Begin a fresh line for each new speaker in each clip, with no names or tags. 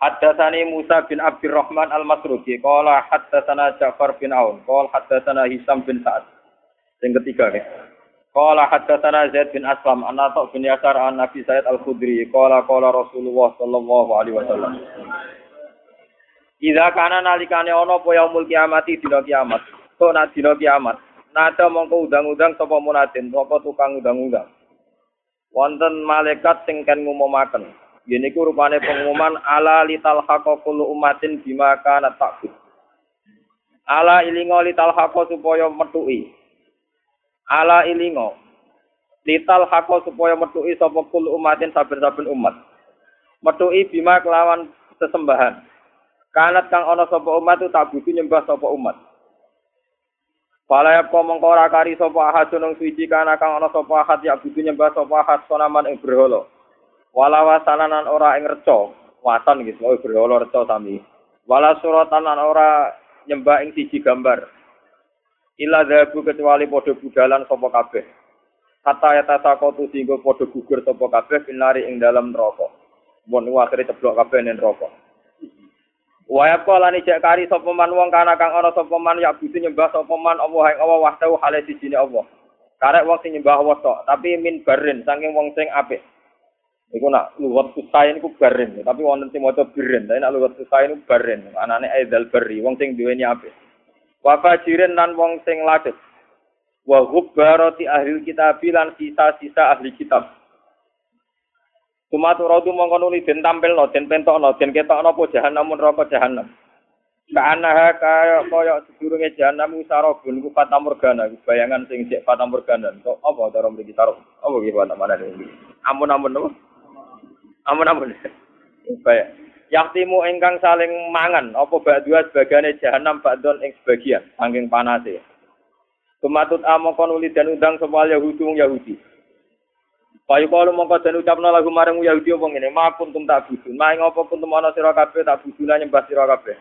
Haddatsani Musa bin Abdurrahman Al-Masrudi qala haddatsana Ja'far bin Aun qala haddatsana Hisam bin Sa'ad. Yang ketiga ya. Qala haddatsana Zaid bin Aslam an Atha bin Yasar an Nabi Sa'id Al-Khudri qala qala Rasulullah sallallahu alaihi wasallam. Idza kana nalikane ana apa yaumul kiamati dina kiamat. Kok nak dina kiamat. Nada mongko undang-undang sapa munadin, sapa tukang undang-undang. Wonten malaikat sing kan ngumumaken. Ini ku rupane pengumuman ala lital haqqa kullu umatin bima kana takbud. Ala ilingo lital haqqa supaya metuki. Ala ilingo lital haqqa supaya metuki sapa kullu umatin saben-saben umat. Metuki bima kelawan sesembahan. Kanat kang ana sapa umat itu tak butuh nyembah sapa umat. Pala kok mengko ora kari sapa ahad nang suci kana kang ana sapa ahad ya butuh nyembah sapa ahad sonaman ing berhala. Wala wasananan ora ing reca, wasan gitu, oh berhala reca sami. Wala suratan lan ora nyembah ing siji gambar. Ila dhabu kecuali padha budalan sapa kabeh. Kata ya singgo padha gugur sapa kabeh binari ing dalam neraka. Mun akhire ceblok kabeh ning neraka. Waya kala ni cek kari sapa man wong kana kang ana sapa man ya butuh nyembah sapa man Allah ing Allah wahdahu hale sijine Allah. Karek wong sing nyembah Allah tapi min barin saking wong sing apik. Iku nak luwat susah ini ku baren, tapi wonten sing maca biren, tapi nak luwat susah ini baren. Anane aidal bari, wong sing duweni apik. Wa fajirin lan wong sing ladet. Wa hubbarati ahli kitab lan sisa-sisa ahli kitab. Sumatu radu mongko nuli den tampilno, den pentokno, den ketokno apa jahanam neraka jahanam. Kaanaha kaya kaya sedurunge jahanam sarabun ku fata morgana, bayangan sing cek fata morgana. Kok apa cara mriki taruh? Apa iki fata mana iki? Ampun-ampun apa? Ampun-ampun. Baik. Yaktimu ingkang saling mangan apa ba'dua sebagane jahanam ba'don ing sebagian saking panase. Tumatut amangka nuli dan undang sapa Yahudi wong Yahudi. Payu kalau mongko dan ucapna lagu marang Yahudi apa ngene, "Ma kuntum tak budun, ma ing apa kuntum ana sira kabeh tak buduna nyembah sira kabeh."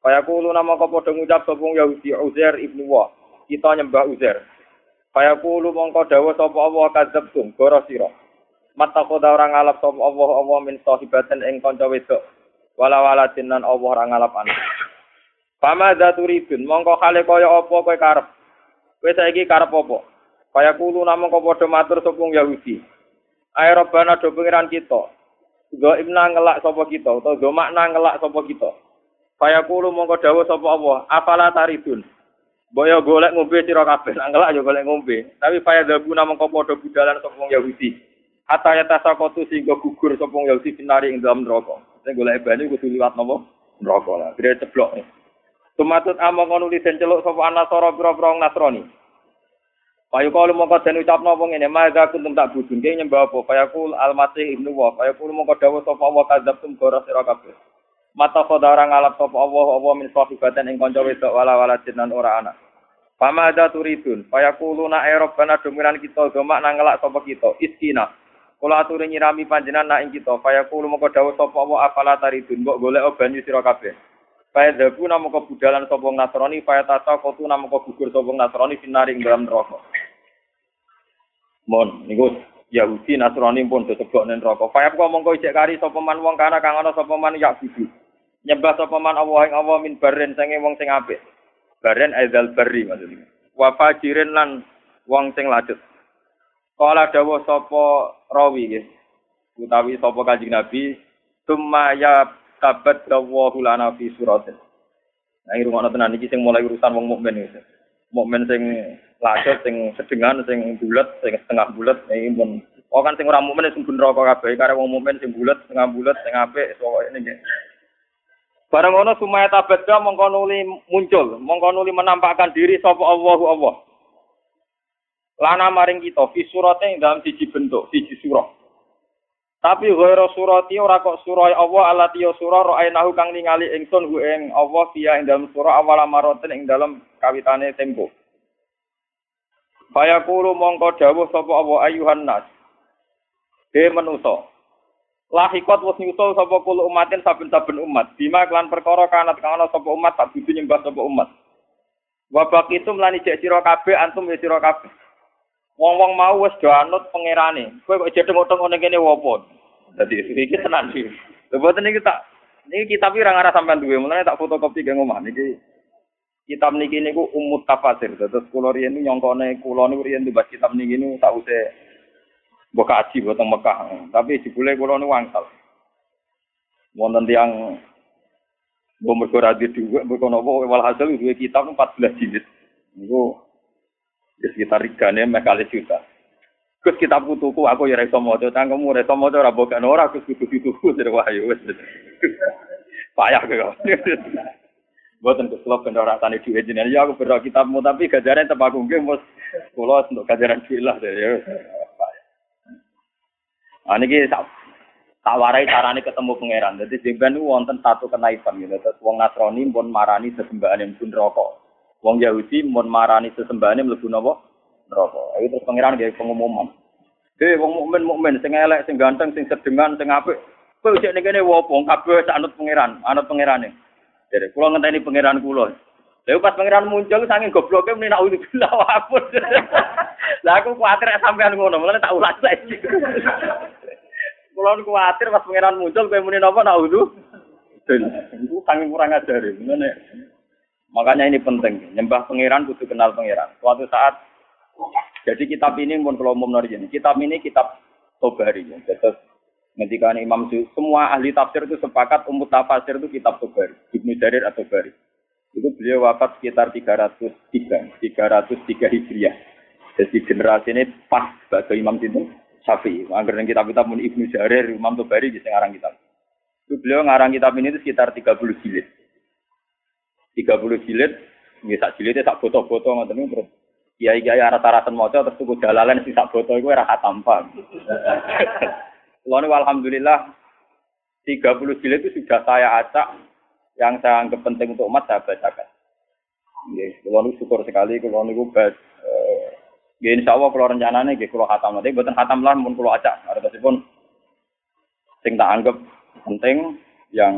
Kaya kulo nama kau padha ngucap sapa Yahudi Uzair ibnu Wa, kita nyembah Uzair. Kaya kulo mongko dawuh sapa Allah kadzabtum, goro sira. Mata koda orang ngalap sapa Allah Allah min sahibaten ing kanca wedok. Wala wala jinan Allah ora ngalap anak. Pama turidun, mongko kale kaya apa kowe karep. Kowe saiki karep apa? Kaya kulo namung kok padha matur sapa Yahudi. Ayo robana do pengiran kita. Go imna ngelak sapa kita utawa go makna ngelak sapa kita. Kaya kulo mongko dawuh sapa Allah, afala taridun. Boyo golek ngombe sira kabeh, ngelak yo golek ngombe. Tapi kaya dabu namung kok padha budalan sapa Yahudi. Hatta ya tasakotu sehingga gugur sapa Yahudi finari ing dalam neraka. Sing golek banyu liwat napa? Neraka lah. Dire ceblok. Tumatut amang ngono den celuk sapa anasara pira-pira Nasrani. Payu mau dan ucap nopo ngene, maga kuntum tak budun, kaya nyembah apa? Kaya kul al-masih ibnu wa, kaya kul mau dawa sapa Allah kadzab tum gora sira kabeh. Mata orang ngalap sapa Allah, Allah min sahibatan ing kanca wedok wala wala jinan ora anak. Pama ada turidun, kaya kulu na Eropa dominan kita, gemak nangelak sapa kita, iskina. Kula aturi nyirami panjenan na ing kita, kaya kulu mau dawa sapa Allah apala taridun, mbok golek banyu sira kabeh. Faya dabu namu kebudalan sopong nasroni, faya tata kotu namu kebugur sopong nasroni, finari ing dalam neraka. Mon, niku Yahudi Nasrani pun disebut ning neraka. Faya kok mongko ijek kari sapa man wong kana kang ana sapa man ya budu. Nyembah sapa man Allah ing Allah min baren sange wong sing apik. Baren aidal bari maksudnya. Wa fajirin lan wong sing ladet. Kala dawuh sapa rawi nggih. Utawi sapa Kanjeng Nabi, "Summa ya tabat dawahu lana fi suratin. Nah, ini rumah tenan iki sing mulai urusan wong mukmin iki. Mukmin sing lacet, sing sedengan, sing bulat, sing setengah bulat, ini pun Oh kan sing ora mukmin sing bener kok kabeh, kare wong mukmin sing bulat, setengah bulat, sing apik, pokoke nggih. Barang ngono sumaya tabadda mongko nuli muncul, mongko nuli menampakkan diri sapa Allahu Allah. Lana maring kita fi surate dalam siji bentuk, siji surah. Tapi ghairu surati ora kok surah Allah allati ya surah ra'ainahu kang ningali ingsun hu ing Allah fiya ing dalam surah awal maroten ing dalam kawitane tempo. Faya kulu mongko dawuh sapa Allah ayuhan nas. He manusa. Lahikot wis nyusul sapa kulo umatin saben-saben umat. Bima kelan perkara kanat kang ana sapa umat tak butuh nyembah sapa umat. Wabak itu melani jek sira kabeh antum ya sira kabeh. Wong-wong mau wis do anut pangerane. Kowe kok jedeng utang ngene kene wopo? Dadi iki tenan iki. Lha boten iki tak niki kitab ora ngarah sampean duwe, mulane tak fotokopi ke omah niki. Kitab niki niku umut tafsir. Terus kula riyen nyongkone kula niku riyen tumbas kitab niki niku tak usah mbok kaji boten Mekah. Tapi jebule kula niku wangsal. Wonten tiyang mbok mergo ra duwe mbok napa walhasil duwe kitab 14 jilid. Niku Ya sekitar regane mek kali juta. Gus kitab tuku aku ya iso maca, cangkemmu ora iso maca ora bokane ora Gus kudu dituku dari wahyu wis. Payah kok. Gus kula ben ora tani dhuwit jenengan ya aku berdoa kitabmu tapi gajaran tetep aku nggih mus kula untuk gajaran dhuwit lah ya. Ah niki tak warai carane ketemu pangeran. Dadi jemben wonten satu kenaipan gitu. Terus wong Nasrani pun marani sesembahan yang pun rokok. Wong Yahudi mun marani sesembahane mlebu napa? Neraka. Iki terus pangeran nggih pengumuman. Hei wong mukmin mukmin sing elek, sing ganteng, sing sedengan, sing apik. Kowe cek ning kene wopo? Kabeh sak anut pangeran, anut pangerane. Jadi kula ngenteni pangeran kula. Lha pas pangeran muncul saking gobloke meni nak bilah wapun. Lah aku kuwatir sampean ngono, mulane tak ulas lagi. Kula kuwatir pas pangeran muncul kowe muni napa nak udah. Iku saking kurang ajar. Ngene. Makanya ini penting, nyembah pangeran kudu kenal pangeran. Suatu saat, jadi kitab ini pun kalau umum ini, kitab ini kitab Tobari. Terus ketika Imam Su, semua ahli tafsir itu sepakat umut tafsir itu kitab Tobari, Ibnu Jarir atau Tobari. Itu beliau wafat sekitar 303, 303 Hijriah. Jadi generasi ini pas sebagai Imam itu Syafi'i. Agar kitab-kitab pun Ibnu Jarir, Imam Tobari di ngarang kitab. Itu beliau ngarang kitab ini itu sekitar 30 jilid. 30 jilid, nggih sak jilide sak foto-foto ngoten niku terus kiai-kiai rata-rata maca terus tuku jalalan sing sak foto iku ora paham. Kulo alhamdulillah 30 jilid itu sudah saya acak yang saya anggap penting untuk umat saya bacakan. Nggih, kulo syukur sekali kulo niku bas eh nggih insyaallah kulo rencanane nggih kulo khatam nanti mboten khatam lah mun kulo acak. Artosipun sing tak anggap penting yang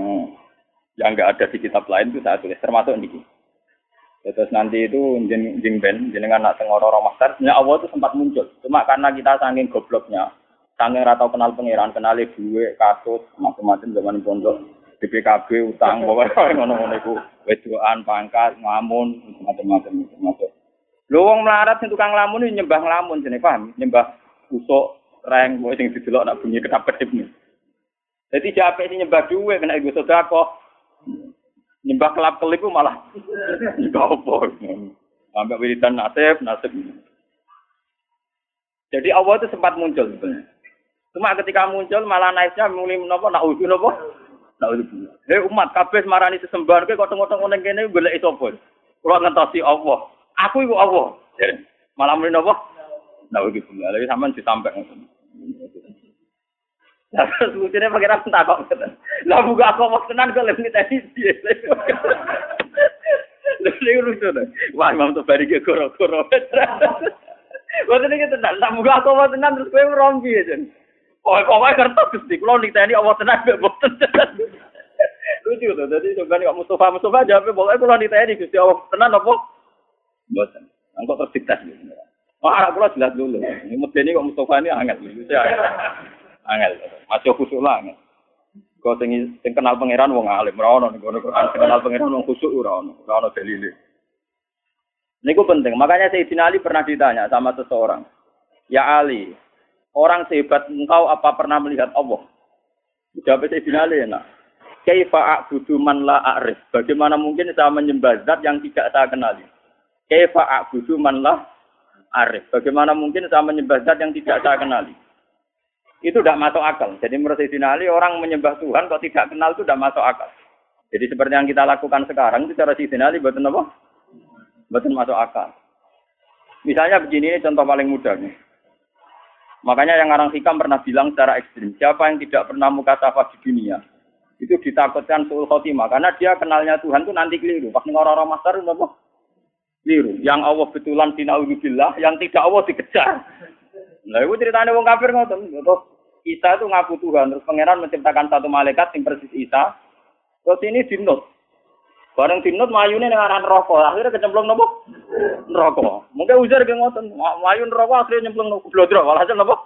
yang nggak ada di kitab lain itu saya tulis termasuk niki. Terus nanti itu jeng jeng ben jenengan nak tengoro romasar, sebenarnya Allah itu sempat muncul. Cuma karena kita saking gobloknya, saking ratau kenal pangeran, kenal duwe, kasus, macam-macam zaman pondok, BPKB, utang, pokoknya ngono-ngono itu, wedoan, pangkat, ngamun, macam-macam, macam-macam. Wong melarat sing tukang lamun ini nyembah nglamun jenenge paham? Nyembah usuk, reng, sing didelok nak bunyi kedap kedip nih. Jadi siapa sih nyembah duwe kena ibu sedekah, Nyembah kelap kelip malah nyembah apa? Sampai wiridan nasib, nasib. Jadi Allah itu sempat muncul sebenarnya. Cuma ketika muncul malah naiknya mulai nopo nak udu nopo. Hei umat kabeh marani sesembahan kowe kotong-kotong nang kene golek sapa? Kula ngentosi Allah. Aku iku Allah. Malah mulai nopo? Udu. Lha sampean ngoten. Lah terus lucunya pengiran takok ngeten. Lah buka aku mau tenan kok lebih tadi piye. Lha lucu to. Wah Imam tuh bari goro-goro. Boten iki tenan. Tak buka aku mau tenan terus kowe rompi aja. Oh, pokoknya kertas Gusti, kula niteni Allah tenan mbek boten. Lucu to. Dadi coba nek Mustafa Mustafa jawab pokoknya kula niteni Gusti Allah tenan apa? Boten. Engko terus dites. Wah, anak kula jelas dulu. Ini medeni kok Mustafa ini angel. Angel. Masih khusuk lah angel. Kau sing sing kenal pangeran wong alim, ora ono ning Quran kenal pangeran wong khusuk ora ono, ora ono dalile. Niku penting. Makanya Sayyidina Ali pernah ditanya sama seseorang. Ya Ali, orang sehebat engkau apa pernah melihat Allah? Jawab Sayyidina Ali enak. Kaifa a'budu man la a'rif? Bagaimana mungkin saya menyembah zat yang tidak saya kenali? Kaifa a'budu man la a'rif? Bagaimana mungkin saya menyembah zat yang tidak saya kenali? Itu tidak masuk akal. Jadi menurut Sayyidina Ali, orang menyembah Tuhan kok tidak kenal itu tidak masuk akal. Jadi seperti yang kita lakukan sekarang, itu cara Sayyidina Ali, betul apa? Betul masuk akal. Misalnya begini, ini contoh paling mudah nih. Makanya yang orang hikam pernah bilang secara ekstrim, siapa yang tidak pernah muka safah di dunia, itu ditakutkan suul khotimah. Karena dia kenalnya Tuhan itu nanti keliru. Pas orang-orang masar apa? Keliru. Yang Allah betulan dinauzubillah, yang tidak Allah dikejar. Nah itu ceritanya wong kafir ngoten. Terus Isa itu ngaku Tuhan, terus pangeran menciptakan satu malaikat yang persis Isa. Terus ini dinut. Bareng dinut mayune ning aran neraka, akhirnya kecemplung nopo? Neraka. Mungkin ujar ge ngoten, mayu neraka akhirnya nyemplung nopo blodro, walhasil nopo?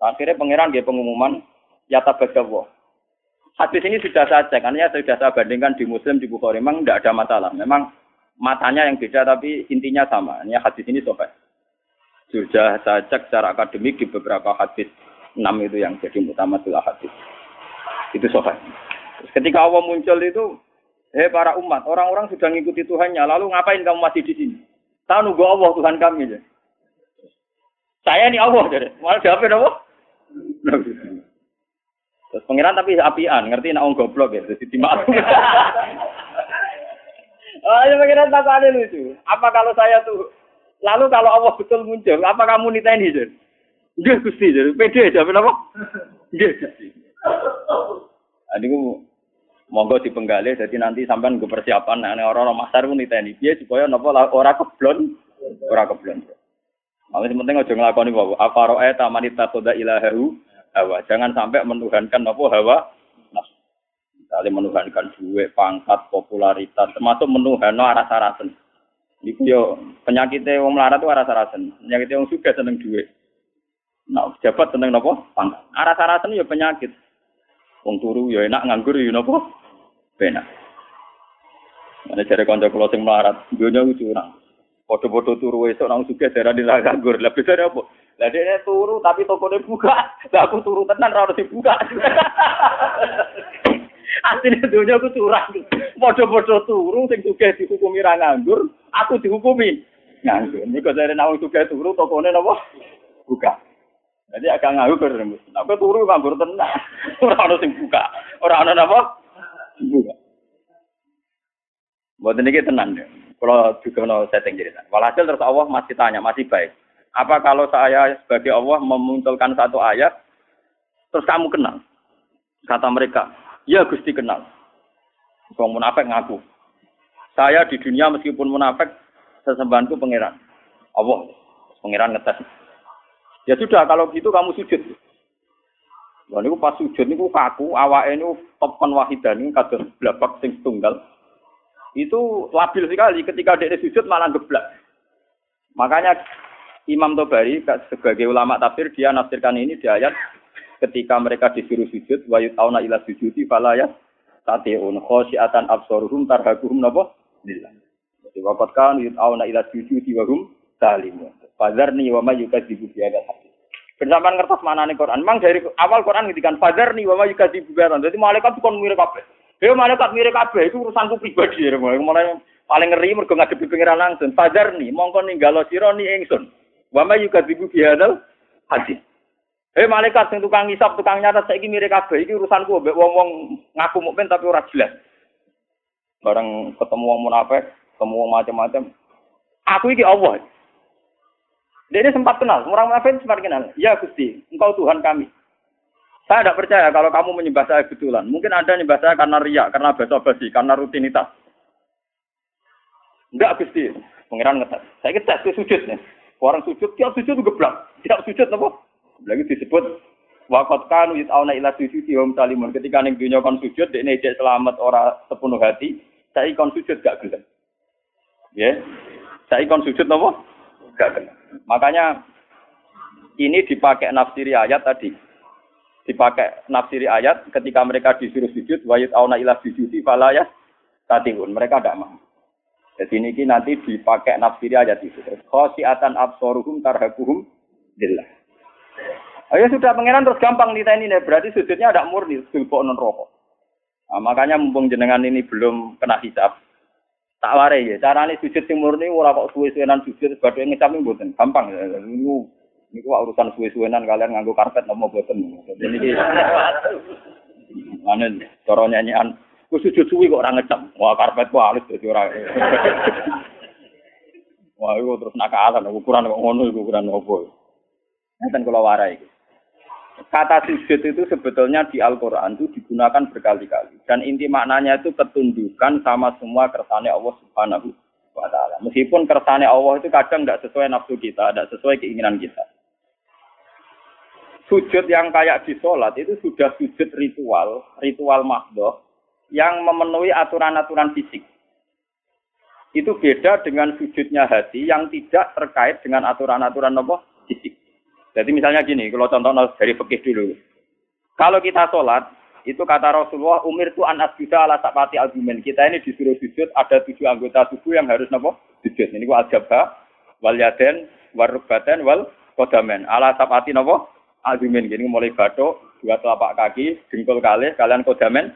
Akhirnya pangeran dia pengumuman ya tabagawa. Hadis ini sudah saya cek, karena sudah saya bandingkan di Muslim, di Bukhari, memang tidak ada masalah. Memang matanya yang beda, tapi intinya sama. Ini hadis ini sobat. Sudah saya cek secara akademik di beberapa hadis enam itu yang jadi mutamatul hadis. Itu sobat. ketika Allah muncul itu, eh para umat, orang-orang sudah mengikuti Tuhannya, lalu ngapain kamu masih di sini? Tahu nunggu Allah Tuhan kami aja. Saya ini Allah jadi. Malah jawabnya apa? Terus pengiran tapi apian, ngerti nak wong goblok ya, jadi dimaaf. oh, ya pengiran tak ada lucu. Apa kalau saya tuh lalu kalau Allah betul muncul, apa kamu niteni jadi? Nggih Gusti, jadi pede aja apa? Nggih Gusti. Adiku monggo dipenggali jadi nanti sampean gue persiapan nah orang-orang masar pun niteni piye supaya napa ora keblon, ora keblon. Malah penting aja nglakoni wae. Apa roe tamanita khoda ilahahu hawa. Jangan sampai menuhankan apa hawa nafsu. Menuhankan duit, pangkat, popularitas, termasuk menuhan arah sarasen. Iku yo penyakitnya wong melarat itu arah sarasen. Penyakitnya wong suka seneng duit. Nah, jabat seneng nopo pangkat. Arah sarasen yo penyakit. Wong turu yo enak nganggur yo nopo benak. Mana cari konco kulo sing melarat, dunia curang. Foto-foto turu esok nang suka darah di nganggur. Lah bisa apa? Lah dia turu tapi tokonya buka. Lah aku turu tenan harus dibuka. Asline dunia aku curang. Padha-padha turu sing sugih dihukumi nganggur, aku dihukumi nganggur. Niku jare nek sugih turu tokone napa? Buka. Jadi agak nganggur rembus. Aku turu nganggur tenan. Ora ono sing buka. Ora ono napa? Buka. Buat ini tenan ya. Kalau juga no setting cerita. Walhasil terus Allah masih tanya, masih baik. Apa kalau saya sebagai Allah memunculkan satu ayat, terus kamu kenal? Kata mereka, ya Gusti kenal. Wong munafik ngaku. Saya di dunia meskipun munafik, sesembahanku pangeran. Allah, pangeran ngetes. Ya sudah, kalau gitu kamu sujud. Wah, ini pas sujud ini kaku, awak ini topan wahidan ini kados blabak sing tunggal. Itu labil sekali ketika dia sujud malah geblak. Makanya Imam Tobari sebagai ulama tafsir dia nafsirkan ini di ayat ketika mereka disuruh sujud wa yutauna ila sujudi fala ya tatiun khosyiatan absaruhum tarhaquhum napa lillah. Jadi waqat kan yutauna ila sujudi wa hum. Fadzarni wa may yukadzibu bi hadzal hadis. Bersamaan ngertos nih Quran. Memang dari awal Quran ngedikan fadzarni wa may yukadzibu bi hadzal. Jadi malaikat kon mirip kabeh. Ya malaikat mirip kabeh itu urusanku pribadi ya. Mulai paling ngeri mergo ngadepi pengiran langsung. Fadzarni mongko ninggalo sira ni ingsun. Wa may yukadzibu bi hadzal hadis. Hei malaikat sing tukang ngisap, tukang nyata saiki mirip kabeh iki urusanku mbek wong-wong ngaku mukmin tapi ora jelas. Bareng ketemu wong munafik, ketemu wong macam-macam. Aku iki Allah. Dia ini sempat kenal, orang munafik sempat kenal. Ya Gusti, engkau Tuhan kami. Saya tidak percaya kalau kamu menyembah saya betulan. Mungkin Anda menyembah saya karena riak, karena basa-basi, karena rutinitas. Enggak Gusti, pengiran ngetes. Saya ngetes, saya sujud nih. Orang sujud, tiap sujud geblak. Tiap sujud apa? Lagi disebut Wakot kanu yit'auna ila sujudi wa salimun. Ketika ning dunya kon sujud, ijek selamat ora sepenuh hati, saya kon sujud gak gelem. Ya. Saya kon sujud napa? Gak gelem. Makanya ini dipakai nafsiri ayat tadi. Dipakai nafsiri ayat ketika mereka disuruh sujud wa yit'auna ila sujudi fala ya tatihun. Mereka tidak mau. Jadi ini nanti dipakai nafsiri ayat itu. Khosiatan absoruhum tarhakuhum dillah. Ayo sudah pengenan terus gampang nih ini berarti sujudnya ada murni sulpo non rokok. Nah, makanya mumpung jenengan ini belum kena hisap, tak warai ya. Cara ini sujud sing murni ora kok suwe-suwenan sujud sebagai ngisap ini buatan gampang. Ini ini kok urusan suwe-suwenan kalian nganggo karpet nopo. Jadi ini mana cara nyanyian ku sujud suwi kok orang ngecap. Wah karpet ku halus jadi orang. Wah itu terus nakalan ukuran kok ngono ukuran opo. Nanti kalau warai. Kata sujud itu sebetulnya di Al-Quran itu digunakan berkali-kali. Dan inti maknanya itu ketundukan sama semua kersane Allah subhanahu wa ta'ala. Meskipun kersane Allah itu kadang tidak sesuai nafsu kita, tidak sesuai keinginan kita. Sujud yang kayak di sholat itu sudah sujud ritual, ritual mahdoh, yang memenuhi aturan-aturan fisik. Itu beda dengan sujudnya hati yang tidak terkait dengan aturan-aturan apa? fisik. Jadi misalnya gini, kalau contoh dari fikih dulu. Kalau kita sholat, itu kata Rasulullah, umir itu anas juga ala sapati argumen. Kita ini disuruh sujud, ada tujuh anggota tubuh yang harus nopo sujud. Ini wal jabha, wal yaden, wal wal kodamen. Ala sapati nopo argumen. Gini mulai batuk, dua telapak kaki, jengkol kali, kalian kodamen.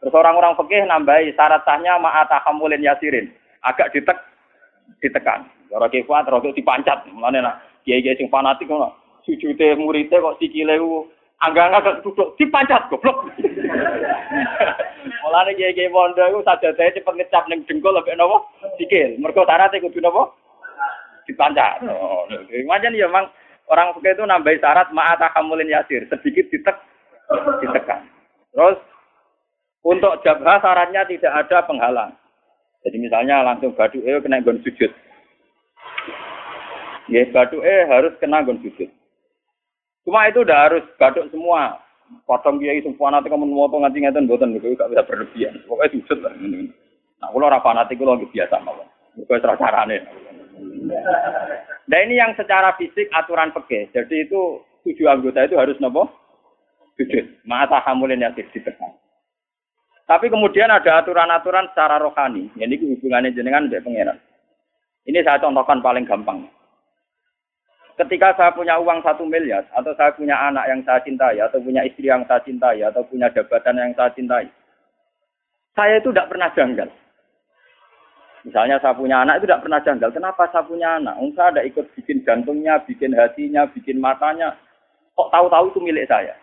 Terus orang-orang fikih nambahi syarat sahnya ma'atahamulin yasirin. Agak ditek, ditekan. Orang kifat, orang dipancat. Mana kiai-kiai sing fanatik sujude muridnya kok sikile ku angga-angga duduk dipancat goblok. Mulane kiye-kiye pondok iku sajadahe cepet ngecap ning dengkul lebih nopo sikil. Mergo syaratnya kudu nopo dipancat. Oh, Macam ya mang orang fikih itu nambahi syarat ma'ata kamulin yasir, sedikit ditek ditekan. Terus untuk jabha syaratnya tidak ada penghalang. Jadi misalnya langsung badu eh kena gon sujud. Ya badu eh harus kena gon sujud. Cuma itu udah harus gaduk semua. Potong kiai semua nanti kamu moto nganti ngeten boten itu gak bisa berlebihan. Pokoknya sujud lah. Nah, kalau rapat nanti kalau lagi biasa malah. Serah carane. Nah ini yang secara fisik aturan peke. Jadi itu tujuh anggota itu harus nopo sujud. Mata hamulin yang ditekan. Tapi kemudian ada aturan-aturan secara rohani. Ini hubungannya jenengan dengan pangeran. Ini saya contohkan paling gampang. Ketika saya punya uang satu miliar, atau saya punya anak yang saya cintai, atau punya istri yang saya cintai, atau punya jabatan yang saya cintai, saya itu tidak pernah janggal. Misalnya saya punya anak itu tidak pernah janggal. Kenapa saya punya anak? Um, saya ada ikut bikin jantungnya, bikin hatinya, bikin matanya. Kok tahu-tahu itu milik saya?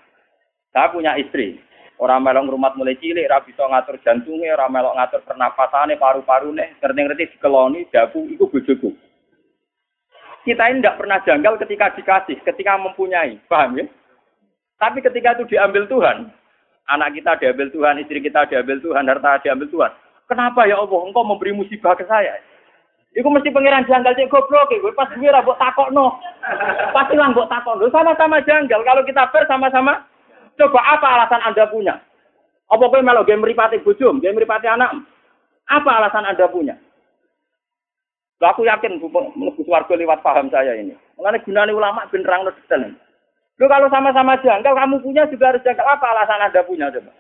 Saya punya istri. Orang melong rumah mulai cilik, rabi so ngatur jantungnya, orang melok ngatur pernapasannya, paru-paru nih, ngerti-ngerti dikeloni, dapu, itu bojoku. Kita ini tidak pernah janggal ketika dikasih, ketika mempunyai. Paham ya? Tapi ketika itu diambil Tuhan, anak kita diambil Tuhan, istri kita diambil Tuhan, harta diambil Tuhan. Kenapa ya Allah, engkau memberi musibah ke saya? Iku mesti pangeran janggal cek goblok gue pas gue rabok takok no. Pasti lah mbok takok no. Sama-sama janggal. Kalau kita ber sama-sama coba apa alasan Anda punya? Apa kowe melok game meripati bojom, game meripati anak? Apa alasan Anda punya? Loh, aku yakin mlebu warga lewat paham saya ini. Mengenai gunanya ulama ben terang detail. Lo kalau sama-sama janggal, kamu punya juga harus janggal. Apa alasan Anda punya coba?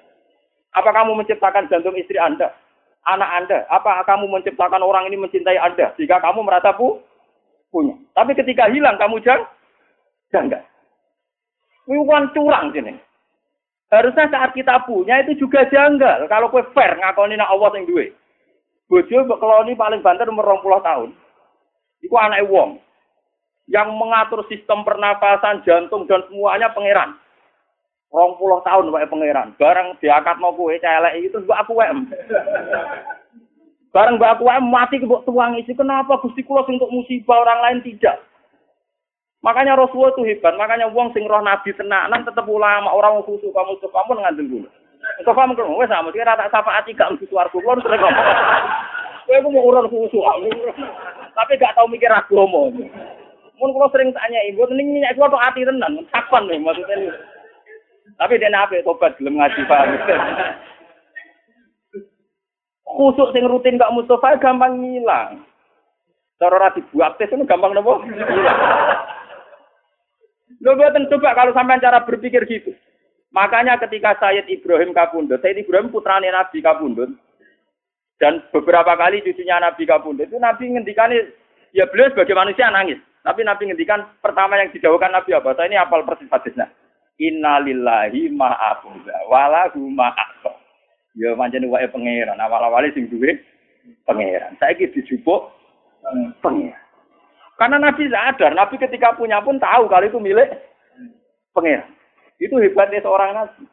Apa kamu menciptakan jantung istri Anda? Anak Anda? Apa kamu menciptakan orang ini mencintai Anda? Jika kamu merasa pu punya. Tapi ketika hilang, kamu jang janggal. Ini curang sini. Harusnya saat kita punya itu juga janggal. Kalau kue fair ngakoni Allah yang duit. Bojo mbok keloni paling banter umur 20 tahun. Iku anak wong. Yang mengatur sistem pernapasan, jantung dan semuanya pangeran. Rong puluh tahun wae pangeran. Bareng diangkat mau kue celek itu mbok aku wae. Bareng mbok aku wae mati mbok tuang isi. Kenapa Gusti kula untuk musibah orang lain tidak? Makanya Rasulullah itu hebat. Makanya wong sing roh nabi tenanan tetap ulama orang khusus kamu kamu ngandel dulu. Kau paham? Wes sama kira tak sapa ati gak mesti suaraku. Kulo sering ngomong. Kowe ku mau urun khusyuk. Tapi gak tau mikir agama. Mun kulo sering tanya ibu, ning minyak kulo tok ati tenan. Kapan nih maksudnya? Tapi dia nape tobat belum ngaji paham. Khusuk sing rutin gak Mustafa gampang ngilang. Cara ora dibuat tes itu gampang nopo? Lo buatan coba kalau sampai cara berpikir gitu. Makanya ketika Sayyid Ibrahim Kabundut, Sayyid Ibrahim putrane Nabi Kabundut, dan beberapa kali cucunya Nabi Kabundut, itu Nabi ngendikan, ya beliau sebagai manusia nangis. Tapi Nabi ngendikan pertama yang didawukan Nabi apa? Saya ini apal persis hadisnya. Innalillahi ma'abuda, walahu ma'akso. Ya manjani wae pangeran, awal-awalnya sing duwe pangeran. Saya gitu dijupuk pangeran. Karena Nabi sadar, Nabi ketika punya pun tahu kalau itu milik pangeran. Itu hebatnya seorang nabi.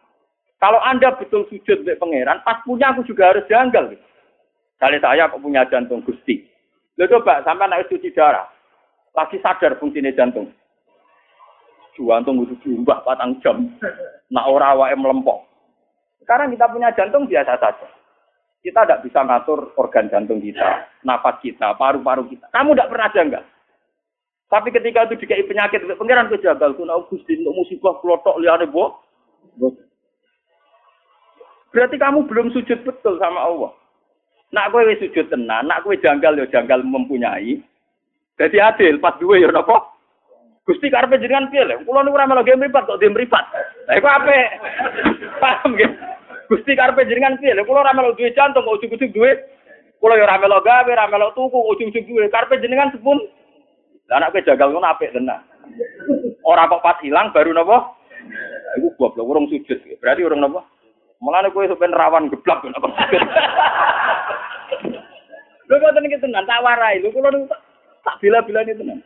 Kalau Anda betul sujud di pangeran, pas punya aku juga harus janggal. Gitu. Kali saya kok punya jantung gusti. Lo coba sampai naik cuci darah. Lagi sadar fungsinya jantung. jantung kudu diumbah patang jam. Nak ora awake melempok. Sekarang kita punya jantung biasa saja. Kita tidak bisa ngatur organ jantung kita, nafas kita, paru-paru kita. Kamu tidak pernah janggal. Tapi ketika itu dikai penyakit, pengiran kejagal, kuna Gusti untuk musibah kelotok liane bo. Berarti kamu belum sujud betul sama Allah. Nak kowe sujud tenan, nak kowe janggal ya janggal mempunyai. Jadi adil pas duwe ya napa? Gusti karepe jenengan piye lho? Kula niku ora melu mripat kok game mripat. Lah iku apik. Paham nggih? Gusti karepe jenengan piye? Lha kula ora melok duwe jantung kok ujug-ujug duwe. Kula ya ora melok gawe, ora melok tuku ujug-ujug duwe. Karepe jenengan sepun. Lah anak kowe jagal ngono apik tenan. Ora kok pas hilang baru napa? Iku goblok urung sujud. Berarti urung napa? Mulane kowe sampean rawan geblak kok sujud. Lho kok tenan tenan tak warai. Lho kula tak bila-bilane tenan.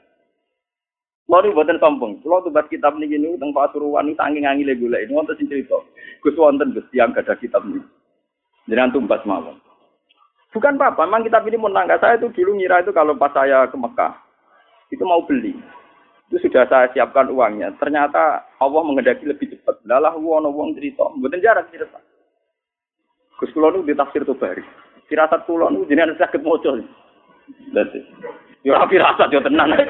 Kalau ini buatan sombong. Tuh buat kitab ini gini, tentang Pasuruan ini saking ngangil gula ini. Wonten sing cerita. Gus wonten gus yang gak ada kitab ini. Jangan tumbas malam. Bukan apa-apa, memang kitab ini menangga saya itu dulu ngira itu kalau pas saya ke Mekah itu mau beli. Itu sudah saya siapkan uangnya. Ternyata Allah mengendaki lebih cepat. Lalah wono wong cerita. Buatan jarak cerita. Gus Kulon itu ditafsir tuh bari. Firasat Kulon itu jenengan sakit mocol. Lihat Ya rapi rasa yo tenan.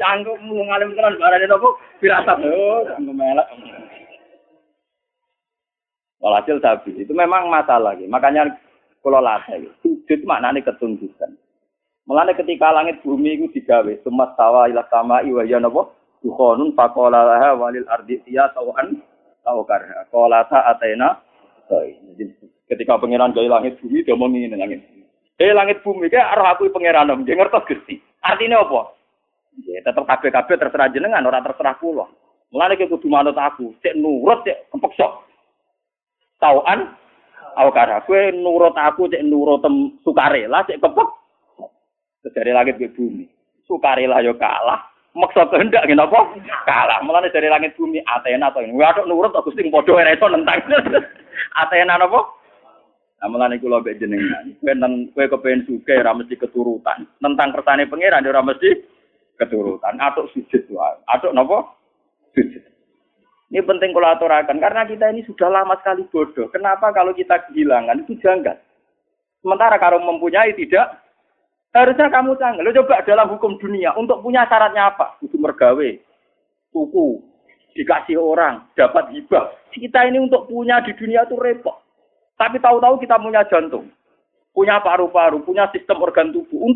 Canggung mau ngalim tenan barane nopo firasat. Oh, canggung melak. Walhasil tapi itu memang masalah. Makanya kalau latih sujud maknanya ketunjukan. Mulane ketika langit bumi itu digawe, semua tawa ilah sama iwa ya nopo dukhonun faqala laha walil ardi tiya tawan tau karha. Qala ta atena. Ketika pangeran gawe langit bumi dia mau ngene langit. Eh langit bumi ke arah aku pangeran om, dia ngertos Gusti. Artinya apa? Ya tetep kabeh-kabeh terserah jenengan, ora terserah kula. Mulane ke kudu manut aku, cek nurut cek kepeksa. Tauan aku kara kowe nurut aku cek nurut tem sukarela cek kepek. Dari langit ke bumi. Sukarela yo kalah. Maksa kehendak ngene apa? Kalah. Mulane dari langit bumi Athena to. Waduh nurut aku Gusti padha iso nentang. Athena napa? Amalan iku lho mbek jenengan. Kowe nang kowe kepengin suke ora mesti keturutan. Tentang kersane pangeran ora mesti keturutan. Atuk sujud wae. Atuk napa? Sujud. Ini penting kalau aturakan karena kita ini sudah lama sekali bodoh. Kenapa kalau kita kehilangan itu janggal? Sementara kalau mempunyai tidak, harusnya kamu canggih. Lo coba dalam hukum dunia untuk punya syaratnya apa? Itu mergawe, tuku, dikasih orang, dapat hibah. Kita ini untuk punya di dunia itu repot. Tapi tahu-tahu kita punya jantung, punya paru-paru, punya sistem organ tubuh.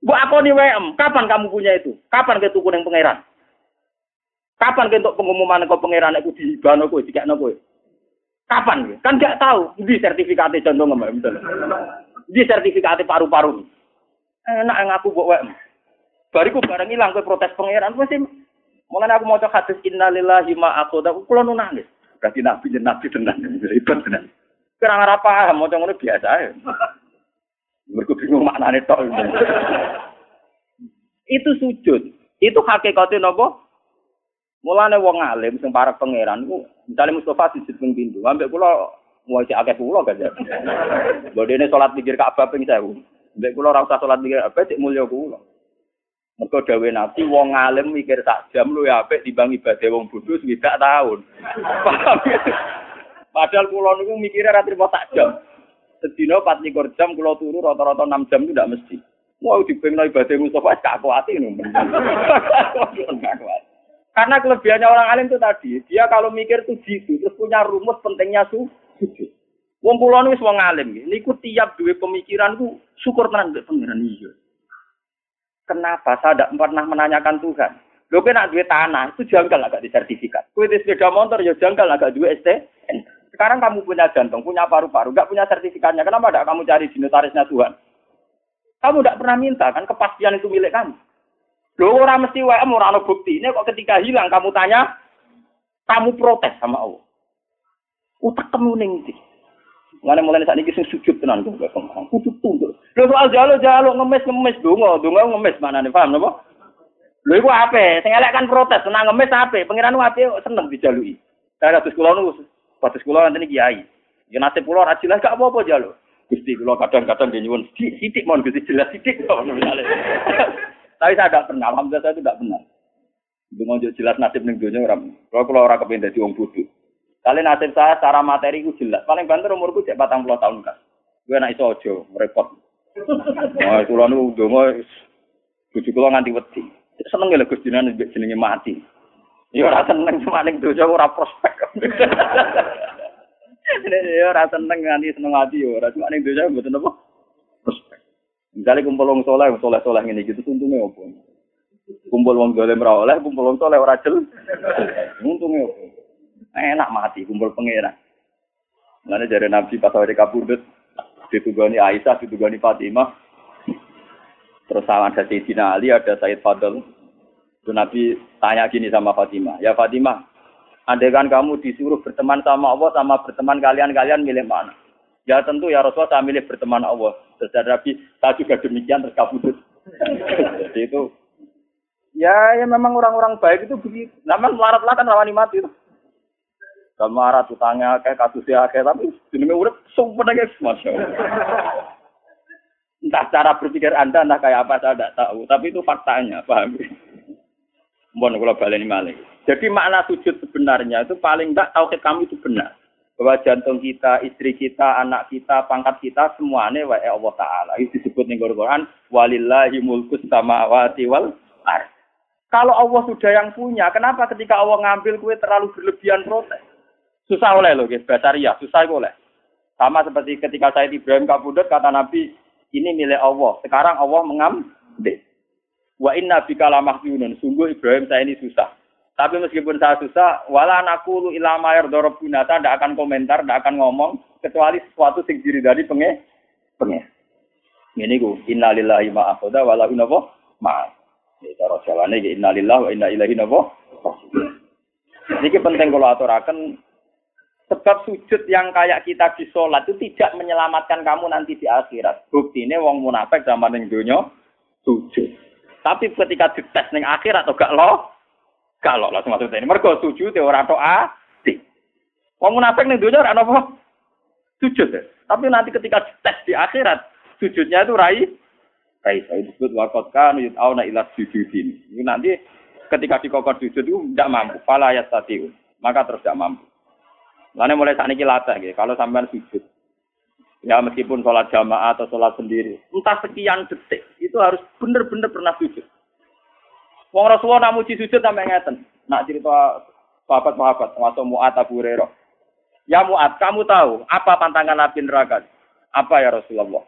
Bu aku nih WM, kapan kamu punya itu? Kapan ke tuku yang pangeran? Kapan ke untuk pengumuman kau pangeran aku di bano kau di kena kau? Kapan? Kan gak tahu. Di sertifikatnya jantung nggak betul. Di sertifikatnya paru-paru. Enak yang aku buat WM. Bariku barang hilang ke protes pangeran pasti Mulai aku mau coba hadis innalillahi ma aku, aku kulo nangis. Berarti nabi nabi tenan, ribet tenan. Kira ora paham, maca ngono biasa ae. Mergo bingung maknane tok. Itu sujud. Itu hakikate napa? Mulane wong alim sing para pangeran ku misale Mustafa sujud ping pindho, ambek kula cek akeh kula kan. Bodene salat pikir Ka'bah ping 1000. Ambek kula ora usah salat pikir apa cek mulya kula. Mergo dawe Nabi wong alim mikir sak jam lu ya apik timbang ibadah wong bodho swidak tahun. Paham Padahal pulau niku mikirnya ra trimo tak jam. Sedina 24 jam kula turu rata-rata 6 jam itu tidak mesti. Mau dipengno ibadah Mustafa gak ngono. Karena kelebihannya orang alim itu tadi, dia kalau mikir tuh gitu, terus punya rumus pentingnya sujud. Wong kula wis wong alim nggih. Niku tiap duwe pemikiran ku syukur tenan mbek pangeran iya. Kenapa saya tidak pernah menanyakan Tuhan? Lho nak duwe tanah itu janggal agak disertifikat. Kowe sepeda motor ya janggal agak duwe STN. Sekarang kamu punya jantung, punya paru-paru, nggak punya sertifikatnya. Kenapa tidak kamu cari di notarisnya Tuhan? Kamu tidak pernah minta kan kepastian itu milik kamu. Loh orang mesti WM orang bukti. Ini kok ketika hilang kamu tanya, kamu protes sama Allah. Utak kamu nih Mana mulai saat ini sujud tenan tuh, kudu tunduk. Lho soal jalo jalo ngemis ngemis dongo, dongo ngemis mana nih paham napa? Lho iku ape? Sing elek kan protes, senang ngemis ape? Pangeran ape seneng dijalui. Saya kados kula niku Batas kula nanti kiai. Ya nasib kula ora jelas gak apa-apa jalo. Gusti kula kadang-kadang nyuwun sithik mon Gusti jelas misalnya. Tapi saya tidak pernah, alhamdulillah saya tidak pernah. Dungo jelas nasib ning donya ora. Kalau kalau ora kepengin dadi wong bodho. Kali nasib saya secara materi ku jelas. Paling banter umurku cek 40 tahun kan. Gue anak iso aja repot. Wah, kula nu donga bojo kula nganti wedi. Seneng lho Gus jenengan jenenge mati. Ya ora seneng cuma ning donya ora prospek. Ya ora seneng nganti seneng mati ya ora cuma ning donya mboten apa prospek. Misalnya kumpul wong soleh, soleh soleh ngene gitu, untungnya apa? Kumpul wong dolim oleh, kumpul wong soleh ora jel. Untungnya apa? Enak mati, kumpul pangeran. Mana dari Nabi pas awal kabudut, ditugani Aisyah, ditugani Fatimah. Terus sama ada Sayyidina Ali, ada Said Fadl. Itu Nabi tanya gini sama Fatimah, ya Fatimah, andai kan kamu disuruh berteman sama Allah, sama berteman kalian-kalian milih mana? Ya tentu ya Rasulullah saya milih berteman Allah. Terus Nabi, saya juga demikian terus kabudut. Jadi itu ya ya memang orang-orang baik itu begitu. Namun melarat lah kan rawani mati itu. Kalau marah utangnya kayak kasusnya kayak tapi jenenge urip sumpah guys masya Entah cara berpikir anda entah kayak apa saya tidak tahu, tapi itu faktanya, paham? Mohon kalau balik maling. Jadi makna sujud sebenarnya itu paling tidak tauhid kami itu benar. Bahwa jantung kita, istri kita, anak kita, pangkat kita, semuanya wa Allah Ta'ala. Itu disebut di Quran, walillahi mulkus samawati wal ar. Kalau Allah sudah yang punya, kenapa ketika Allah ngambil kue terlalu berlebihan protes? Susah oleh loh, guys. Basaria, susah oleh. Sama seperti ketika saya Ibrahim kabudut, kata Nabi, ini milik Allah. Sekarang Allah mengambil. Wa inna bika lamahjunun. Sungguh Ibrahim saya ini susah. Tapi meskipun saya susah, wala anakulu ilama yardorobuna, saya tidak akan komentar, tidak akan ngomong, kecuali sesuatu yang diri dari penge, penge. Ini ku, innalillahi ma'akoda, walau inabo ma'af. Ini cara jalannya, innalillahi wa inna ilahi. Ini penting kalau aturakan Sebab sujud yang kayak kita di sholat itu tidak menyelamatkan kamu nanti di akhirat. Bukti ini wong munafik zaman yang dunia sujud. Tapi ketika dites neng akhirat atau gak lo, gak lo langsung masuk ini. Mereka sujud ya orang doa. Wong munafik neng dunia orang apa? Sujud. Ya. Tapi nanti ketika dites di akhirat, sujudnya itu rai. Rai saya disebut wakot kan yut'auna ilas sujudin. Ini nanti ketika dikokor sujud itu tidak mampu. Fala yastati'un. Maka terus tidak mampu. Lainnya mulai saat ini latih, gitu. kalau sampean sujud. Ya meskipun sholat jamaah atau sholat sendiri. Entah sekian detik. Itu harus benar-benar pernah sujud. Wong Rasulullah nak muji sujud sampai ngeten. Nak cerita sahabat-sahabat. Masuk Mu'at Abu Hurairah. Ya Mu'at, kamu tahu apa pantangan Nabi neraka? Apa ya Rasulullah?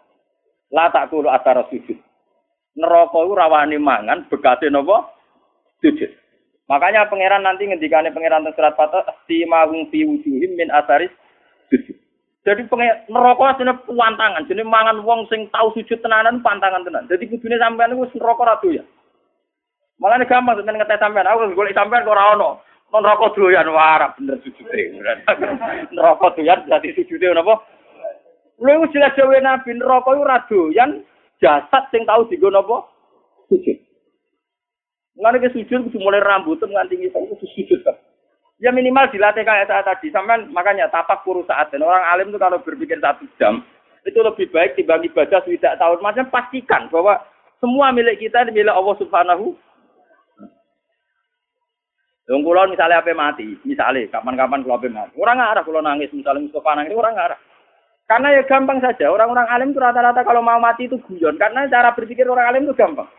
La tak kulu atara sujud. Neraka itu rawani mangan, bekasnya nopo? Sujud. Makanya pangeran nanti ngendikane pangeran teng surat Fatah si mahung fi wujuhim min asaris. Jadi pengen neraka asline pantangan, jadi mangan wong sing tahu sujud tenanan pantangan tenan. Jadi kudune sampean niku neraka ra doyan. Makanya gampang sampean ngetes sampean, aku golek sampean kok ora ono. Non rokok doyan wara bener sujude. neraka doyan berarti sujude napa? Lha wis jelas dhewe Nabi neraka iku ora doyan jasad sing tahu digo napa? Sujud. Mulane ke sujud kudu mulai rambut nganti ngisor kudu sujud kan. Ya minimal dilatih kayak saat tadi. Sampai makanya tapak kuru saat dan orang alim itu kalau berpikir satu jam itu lebih baik dibagi ibadah tidak tahun. Macam pastikan bahwa semua milik kita milik Allah Subhanahu. Wong kula misalnya apa mati, misalnya kapan-kapan kalau apa mati, orang ngarah kalau nangis misalnya Mustafa nangis orang ngarah. Karena ya gampang saja, orang-orang alim itu rata-rata kalau mau mati itu guyon, karena cara berpikir orang alim itu gampang.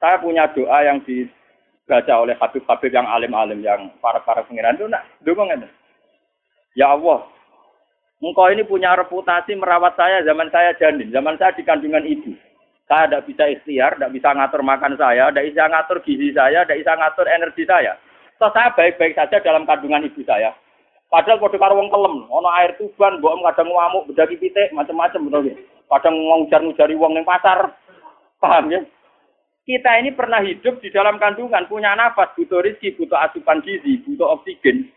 Saya punya doa yang dibaca oleh habib-habib yang alim-alim, yang para-para pengiran itu, nak, dukung. Ya Allah, engkau ini punya reputasi merawat saya zaman saya janin, zaman saya di kandungan ibu. Saya tidak bisa ikhtiar, tidak bisa ngatur makan saya, tidak bisa ngatur gizi saya, tidak bisa ngatur energi saya. So, saya baik-baik saja dalam kandungan ibu saya. Padahal pada karo wong kelem, ono air tuban, mbok kadang ngamuk, bedaki pitik, macam-macam betul Kadang ngujar-ngujari wong ning pasar. Paham ya? Kita ini pernah hidup di dalam kandungan, punya nafas, butuh rezeki, butuh asupan gizi, butuh oksigen.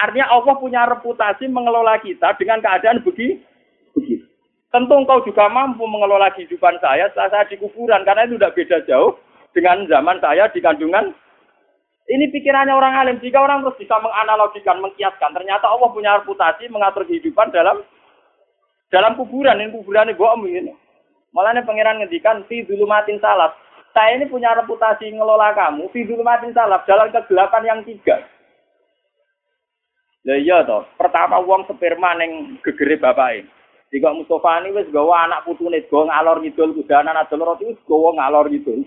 Artinya Allah punya reputasi mengelola kita dengan keadaan begitu. Tentu engkau juga mampu mengelola kehidupan saya setelah saya di kuburan, karena itu tidak beda jauh dengan zaman saya di kandungan. Ini pikirannya orang alim. Jika orang terus bisa menganalogikan, mengkiaskan, ternyata Allah punya reputasi mengatur kehidupan dalam dalam kuburan. Ini kuburan ini bohong begini. Malah pangeran ngedikan, si dulu matin salah saya ini punya reputasi ngelola kamu, fidur mati salaf, jalan kegelapan yang tiga. Lah iya toh, pertama uang sperma neng gegere bapake. Jika Mustafa ini wis gawa anak putune gawa ngalor ngidul kudanan adol roti wis gawa ngalor ngidul.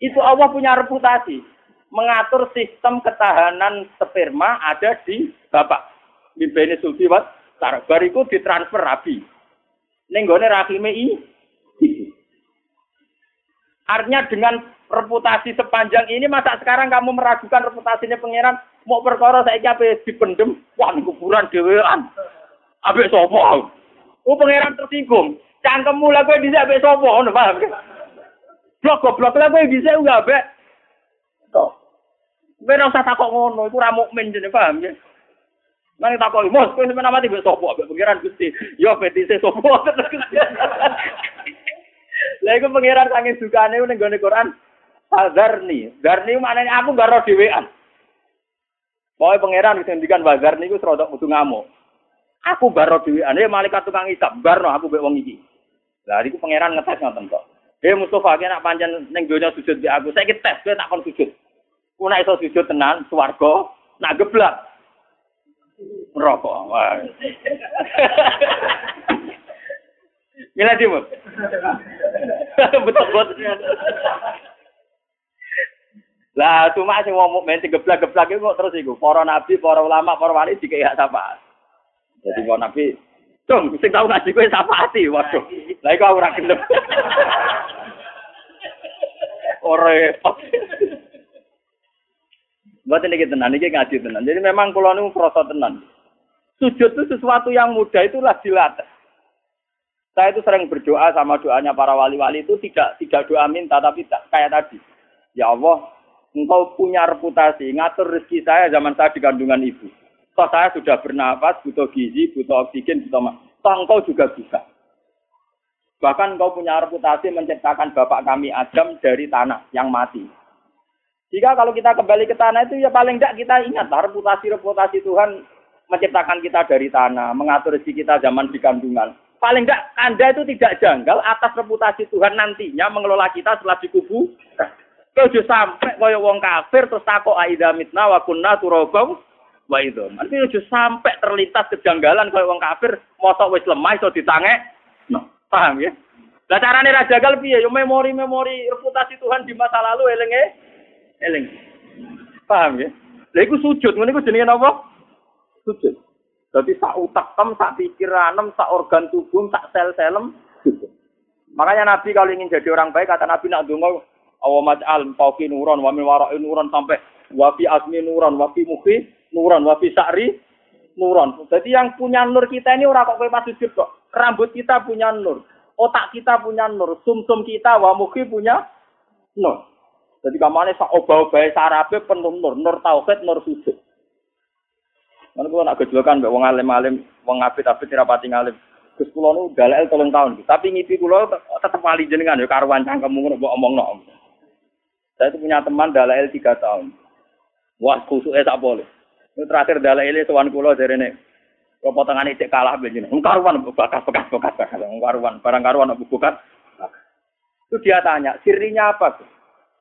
Itu Allah punya reputasi mengatur sistem ketahanan sperma ada di bapak. Bimbene sulti wat bariku ditransfer rabi. Ning gone rahime i Artinya dengan reputasi sepanjang ini masa sekarang kamu meragukan reputasinya pangeran? Mau perkara saya apa dipendem? Wah ini kuburan dewean abe sopo oh pangeran tersinggung. Cangkemmu lah gue bisa abe sopo ngono paham? Blok goblok lah gue bisa enggak abe toh. Gue usah takok ngono itu ramuk mukmin jadi paham ya? Nanti takut, mos, kau sebenarnya mati besok sopo, pengiran gusti, yo petise sopo, Lah iku pangeran saking dukane ning gone Quran. Hazarni. Darni maknanya aku gak roh dhewean. Pokoke pangeran wis ngendikan wazar niku serodok kudu ngamuk. Aku baro dhewean, eh malaikat tukang hisab, barno aku mbek wong iki. Lah iku pangeran ngetes ngoten kok. Eh Mustafa ki nak pancen ning donya sujud di aku, saiki tes kowe tak kon sujud. Ku nak iso sujud tenan swarga, nak geblak. Rokok. Mila timur. Betul betul. Lah cuma sing wong mukmin sing geblak-geblak iku terus iku para nabi, para ulama, para wali dikek hak sapa. Jadi para nabi, "Cung, sing tau ngaji kowe ati, Waduh. Lah iku ora gelem. Ora repot. Buat ini tenan, ini ngaji tenan. Jadi memang kalau ini merasa tenan. Sujud itu sesuatu yang mudah itulah dilatih. Saya itu sering berdoa sama doanya para wali-wali itu tidak tidak doa minta tapi kayak tadi. Ya Allah, engkau punya reputasi ngatur rezeki saya zaman saya di kandungan ibu. Toh saya sudah bernapas, butuh gizi, butuh oksigen, butuh mak. Toh engkau juga bisa. Bahkan engkau punya reputasi menciptakan bapak kami Adam dari tanah yang mati. Jika kalau kita kembali ke tanah itu ya paling tidak kita ingat reputasi-reputasi Tuhan menciptakan kita dari tanah, mengatur rezeki kita zaman di kandungan paling enggak Anda itu tidak janggal atas reputasi Tuhan nantinya mengelola kita setelah dikubur. Kau sampai kaya wong kafir terus takok aida mitna wa kunna turabau wa itu. Nanti ojo sampai terlintas kejanggalan kaya wong kafir mosok wis lemah iso ditange. No, paham ya? Lah carane ra jagal piye? Yo memori-memori reputasi Tuhan di masa lalu elenge eling. Paham ya? Lah iku sujud, ngene iku jenenge apa? Sujud. Jadi sak utak tem, sak pikiran, sak organ tubuh, sak sel-selem. Makanya Nabi kalau ingin jadi orang baik, kata Nabi nak dungo, awa maj'al fauki nuron, wa min wara'i nuron, sampai wafi asmi nuron, wafi muhi nuron, wafi sa'ri nuron. Jadi yang punya nur kita ini orang kok pas sujud kok. Rambut kita punya nur, otak kita punya nur, sumsum -sum kita, wa muhi punya nur. Jadi kamane sak obah-obah sarabe penuh nur, nur tauhid, nur sujud. Mana kalau nak gejolakan mbak wong alim alim, wong abid abid rapati ngalim. Gus kulo nu dalel tolong tahun, tapi ngipi kulo tetap wali jenengan ya karuan cangkemmu ngono mbok omong no. Saya itu punya teman dalel tiga tahun. Wah kusuknya tak boleh. Ini terakhir dalel tuan dari ini. Kalau potongan itu kalah begini. Karuan bekas bekas bekas bekas. Karuan barang karuan bukan. Itu dia tanya, sirinya apa tuh?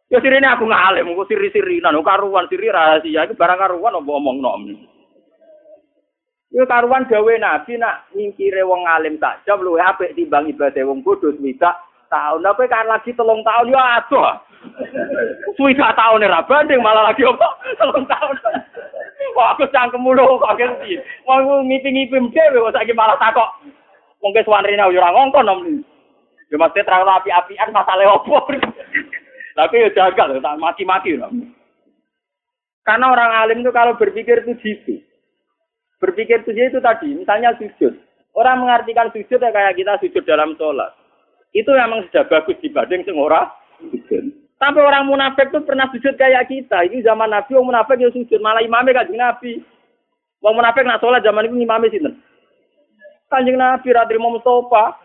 Ya sirinya aku ngalim, aku siri-siri, nah karuan siri rahasia, itu barang karuan aku omong nom. Iku karuan gawe nabi nak nyingkire wong alim jam luwih apik timbang ibadah wong bodoh swidak tahun. Tapi kan lagi telung tahun ya aduh. Swidak tahun ora banding malah lagi apa? Telung tahun. Wah aku cangkem mulu kok ngerti. Wong ngipi-ngipi dhewe kok saiki malah takok. Wong ke suwanrene yo ora ngongkon nom. Ya mesti terlalu api-apian masalah opo. Tapi ya jagal, tak maki-maki. Karena orang alim itu kalau berpikir itu gitu. Berpikir sujud itu tadi, misalnya sujud. Orang mengartikan sujud ya kayak kita sujud dalam sholat. Itu memang sudah bagus dibanding sing ora sujud. Tapi orang munafik itu pernah sujud kayak kita. Ini zaman Nabi, orang munafik ya sujud. Malah imamnya kanjeng Nabi. Orang munafik nak sholat zaman itu imamnya sih. Kanjeng Nabi, Radri Mustafa.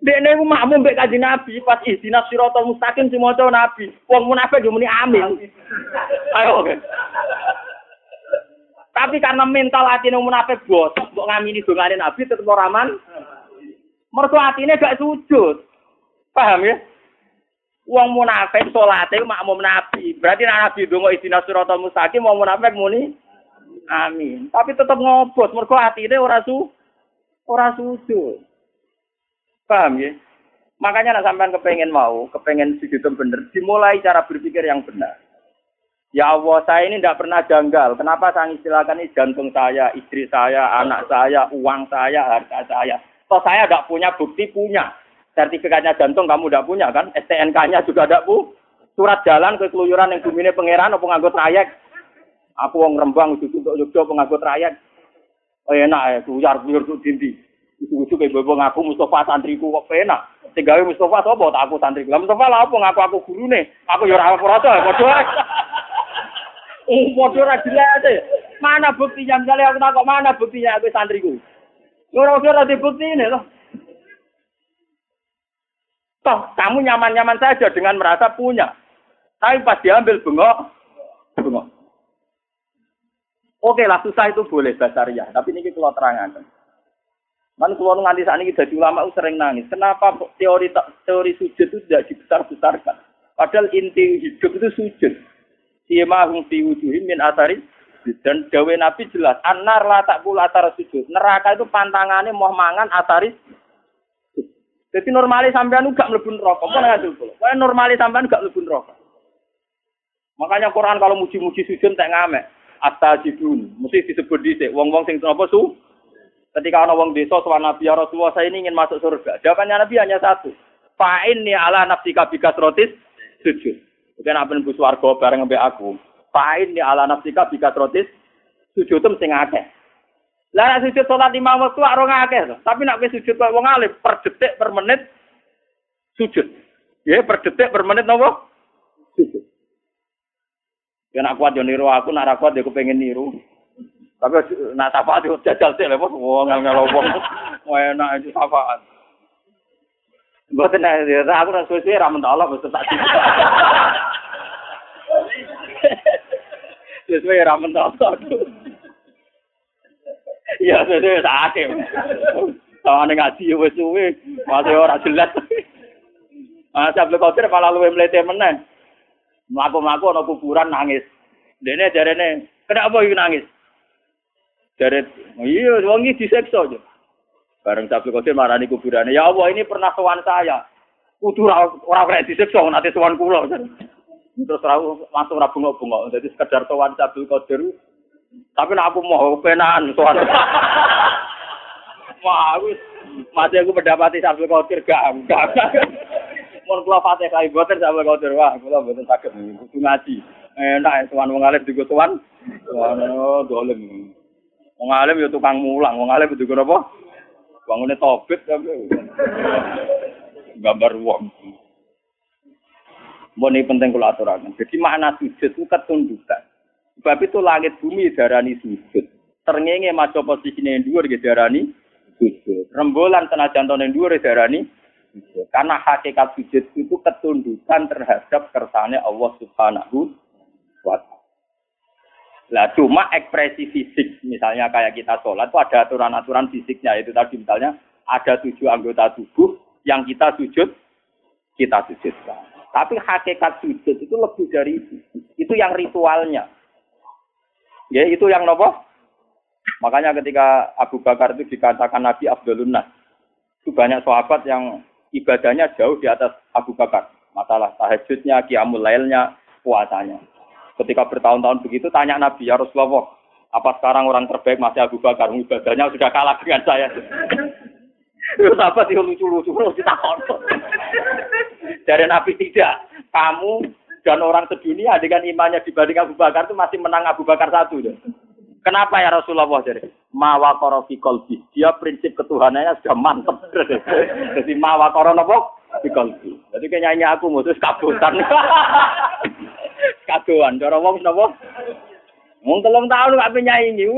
Dene ku makmum mbek kanjeng Nabi pas ihdinas siratal mustaqim si maca Nabi. Wong munafik yo muni amin. Ayo. Tapi karena mental hati yang munafik bosok, mbok ngamini dongane Nabi tetep ora aman. Mergo atine gak sujud. Paham ya? Wong munafik salate makmum Nabi. Berarti nek Nabi donga istina siratal mustaqim wong munafik muni amin. Tapi tetep ngobot mergo atine ora su ora sujud. Paham ya? Makanya nak sampean kepengen mau, kepengen sujud bener, dimulai cara berpikir yang benar. Ya Allah, saya ini tidak pernah janggal. Kenapa saya istilahkan ini jantung saya, istri saya, anak saya, uang saya, harta saya. Toh saya tidak punya bukti, punya sertifikatnya jantung kamu tidak punya kan? STNK-nya juga tidak bu. Surat jalan ke keluyuran yang bumi pangeran apa nganggo trayek. Aku wong Rembang itu untuk Yogyo penganggo trayek. Oh enak ya, kuyar kuyur tuh dindi. Ujuk-ujuk kayak bawa ngaku Mustafa santriku kok enak. Tinggal Mustafa tak aku santriku. Mustafa lah apa ngaku aku gurune. Aku ya ora ora padha. Oh, padha ra jelas. Mana buktinya misalnya aku takok mana buktinya aku santriku. Ora ora bukti ini loh. Toh, kamu nyaman-nyaman saja dengan merasa punya. Tapi pas diambil bengok, bengok. Oke lah, susah itu boleh basariah. Tapi ini kalau terangkan. Kan kalau nganti saat ini jadi ulama sering nangis. Kenapa teori teori sujud itu tidak dibesar-besarkan? Padahal inti hidup itu sujud. Siyama hum fi wujuhim min atari dan dawe Nabi jelas, anar la tak pula atar sujud. Neraka itu pantangannya mau mangan atari jadi normalis sampean gak mlebu neraka. Apa nang ngandel kula? Kaya normalis sampean gak mlebu neraka. Makanya Quran kalau muji-muji sujud tak ngamek. Astajibun. Mesti disebut dhisik wong-wong sing apa su? Ketika ana wong desa sowan Nabi ya Rasulullah saya ini ingin masuk surga. Jawabannya Nabi hanya satu. Fa'in ni ala nafsika rotis sujud. Bukan apa nembus warga bareng mbek aku. Fa'in ni ala nafsika rotis sujud sing akeh. Lah nek sujud salat lima waktu ora ngakeh Tapi nek wis sujud kok wong per detik per menit sujud. Ya per detik per menit napa? Sujud. Ya nak kuat yo niru aku, nak kuat yo kepengin niru. Tapi nak syafaat yo jajal sik lho, wong ngel wong. Enak itu syafaat. Mboten aku nang suwe-suwe ra mentok Allah mesti tak. Suwe-suwe ra mentok Iya, suwe sakit. Tawane ngaji wis suwe, masih ora jelas. Ah, sable kotir malah luwe mlete meneh. Mlaku-mlaku ana kuburan nangis. Dene jarene, kenapa iki nangis? Jare, iya wong iki diseksa aja. Bareng sable kotir marani kuburane, ya Allah ini pernah sowan saya. Kudu ora ora kena diseksa nanti sowan kula. Terus langsung ora bengok-bengok. Jadi sekedar sowan sable kotir Tapi nek aku mau penahan soal. Wah, wis masih aku mendapati sambil kotir gak enggak. Mun kula Fatihah boten sambil kotir wah, kula boten saged kudu ngaji. Enak ya tuan wong alim juga tuan. Oh, dolem. Wong alim ya tukang mulang, wong alim juga apa? Bangune tobit tapi gambar wong. Mbok ini penting kula aturaken. Jadi makna sujud itu ketundukan. Sebab itu langit bumi darani sujud. Terngenge maca posisine yang dhuwur darani sujud. Rembulan senajan to yang dhuwur darani sujud. Karena hakikat sujud itu ketundukan terhadap kersane Allah Subhanahu wa taala. Lah cuma ekspresi fisik, misalnya kayak kita sholat itu ada aturan-aturan fisiknya. Itu tadi misalnya ada tujuh anggota tubuh yang kita sujud, kita sujudkan. Tapi hakikat sujud itu lebih dari itu. Itu yang ritualnya. Ya itu yang nopo. Makanya ketika Abu Bakar itu dikatakan Nabi Abdulun Nas, itu banyak sahabat yang ibadahnya jauh di atas Abu Bakar. Masalah tahajudnya, kiamul lailnya, puasanya. Ketika bertahun-tahun begitu, tanya Nabi, ya Rasulullah, apa sekarang orang terbaik masih Abu Bakar? Ibadahnya sudah kalah dengan saya. Itu sahabat itu lucu-lucu, lucu takon. Dari Nabi tidak. Kamu dan orang sedunia dengan imannya dibanding Abu Bakar itu masih menang Abu Bakar satu. Ya. Kenapa ya Rasulullah jadi mawa korofi kolbi. Dia prinsip ketuhanannya sudah mantep. Jadi mawa koro nopo. Jadi kayaknya aku mutus kabutan. Kaduan. Cara wong nopo. Wong telung tahun gak penyanyi.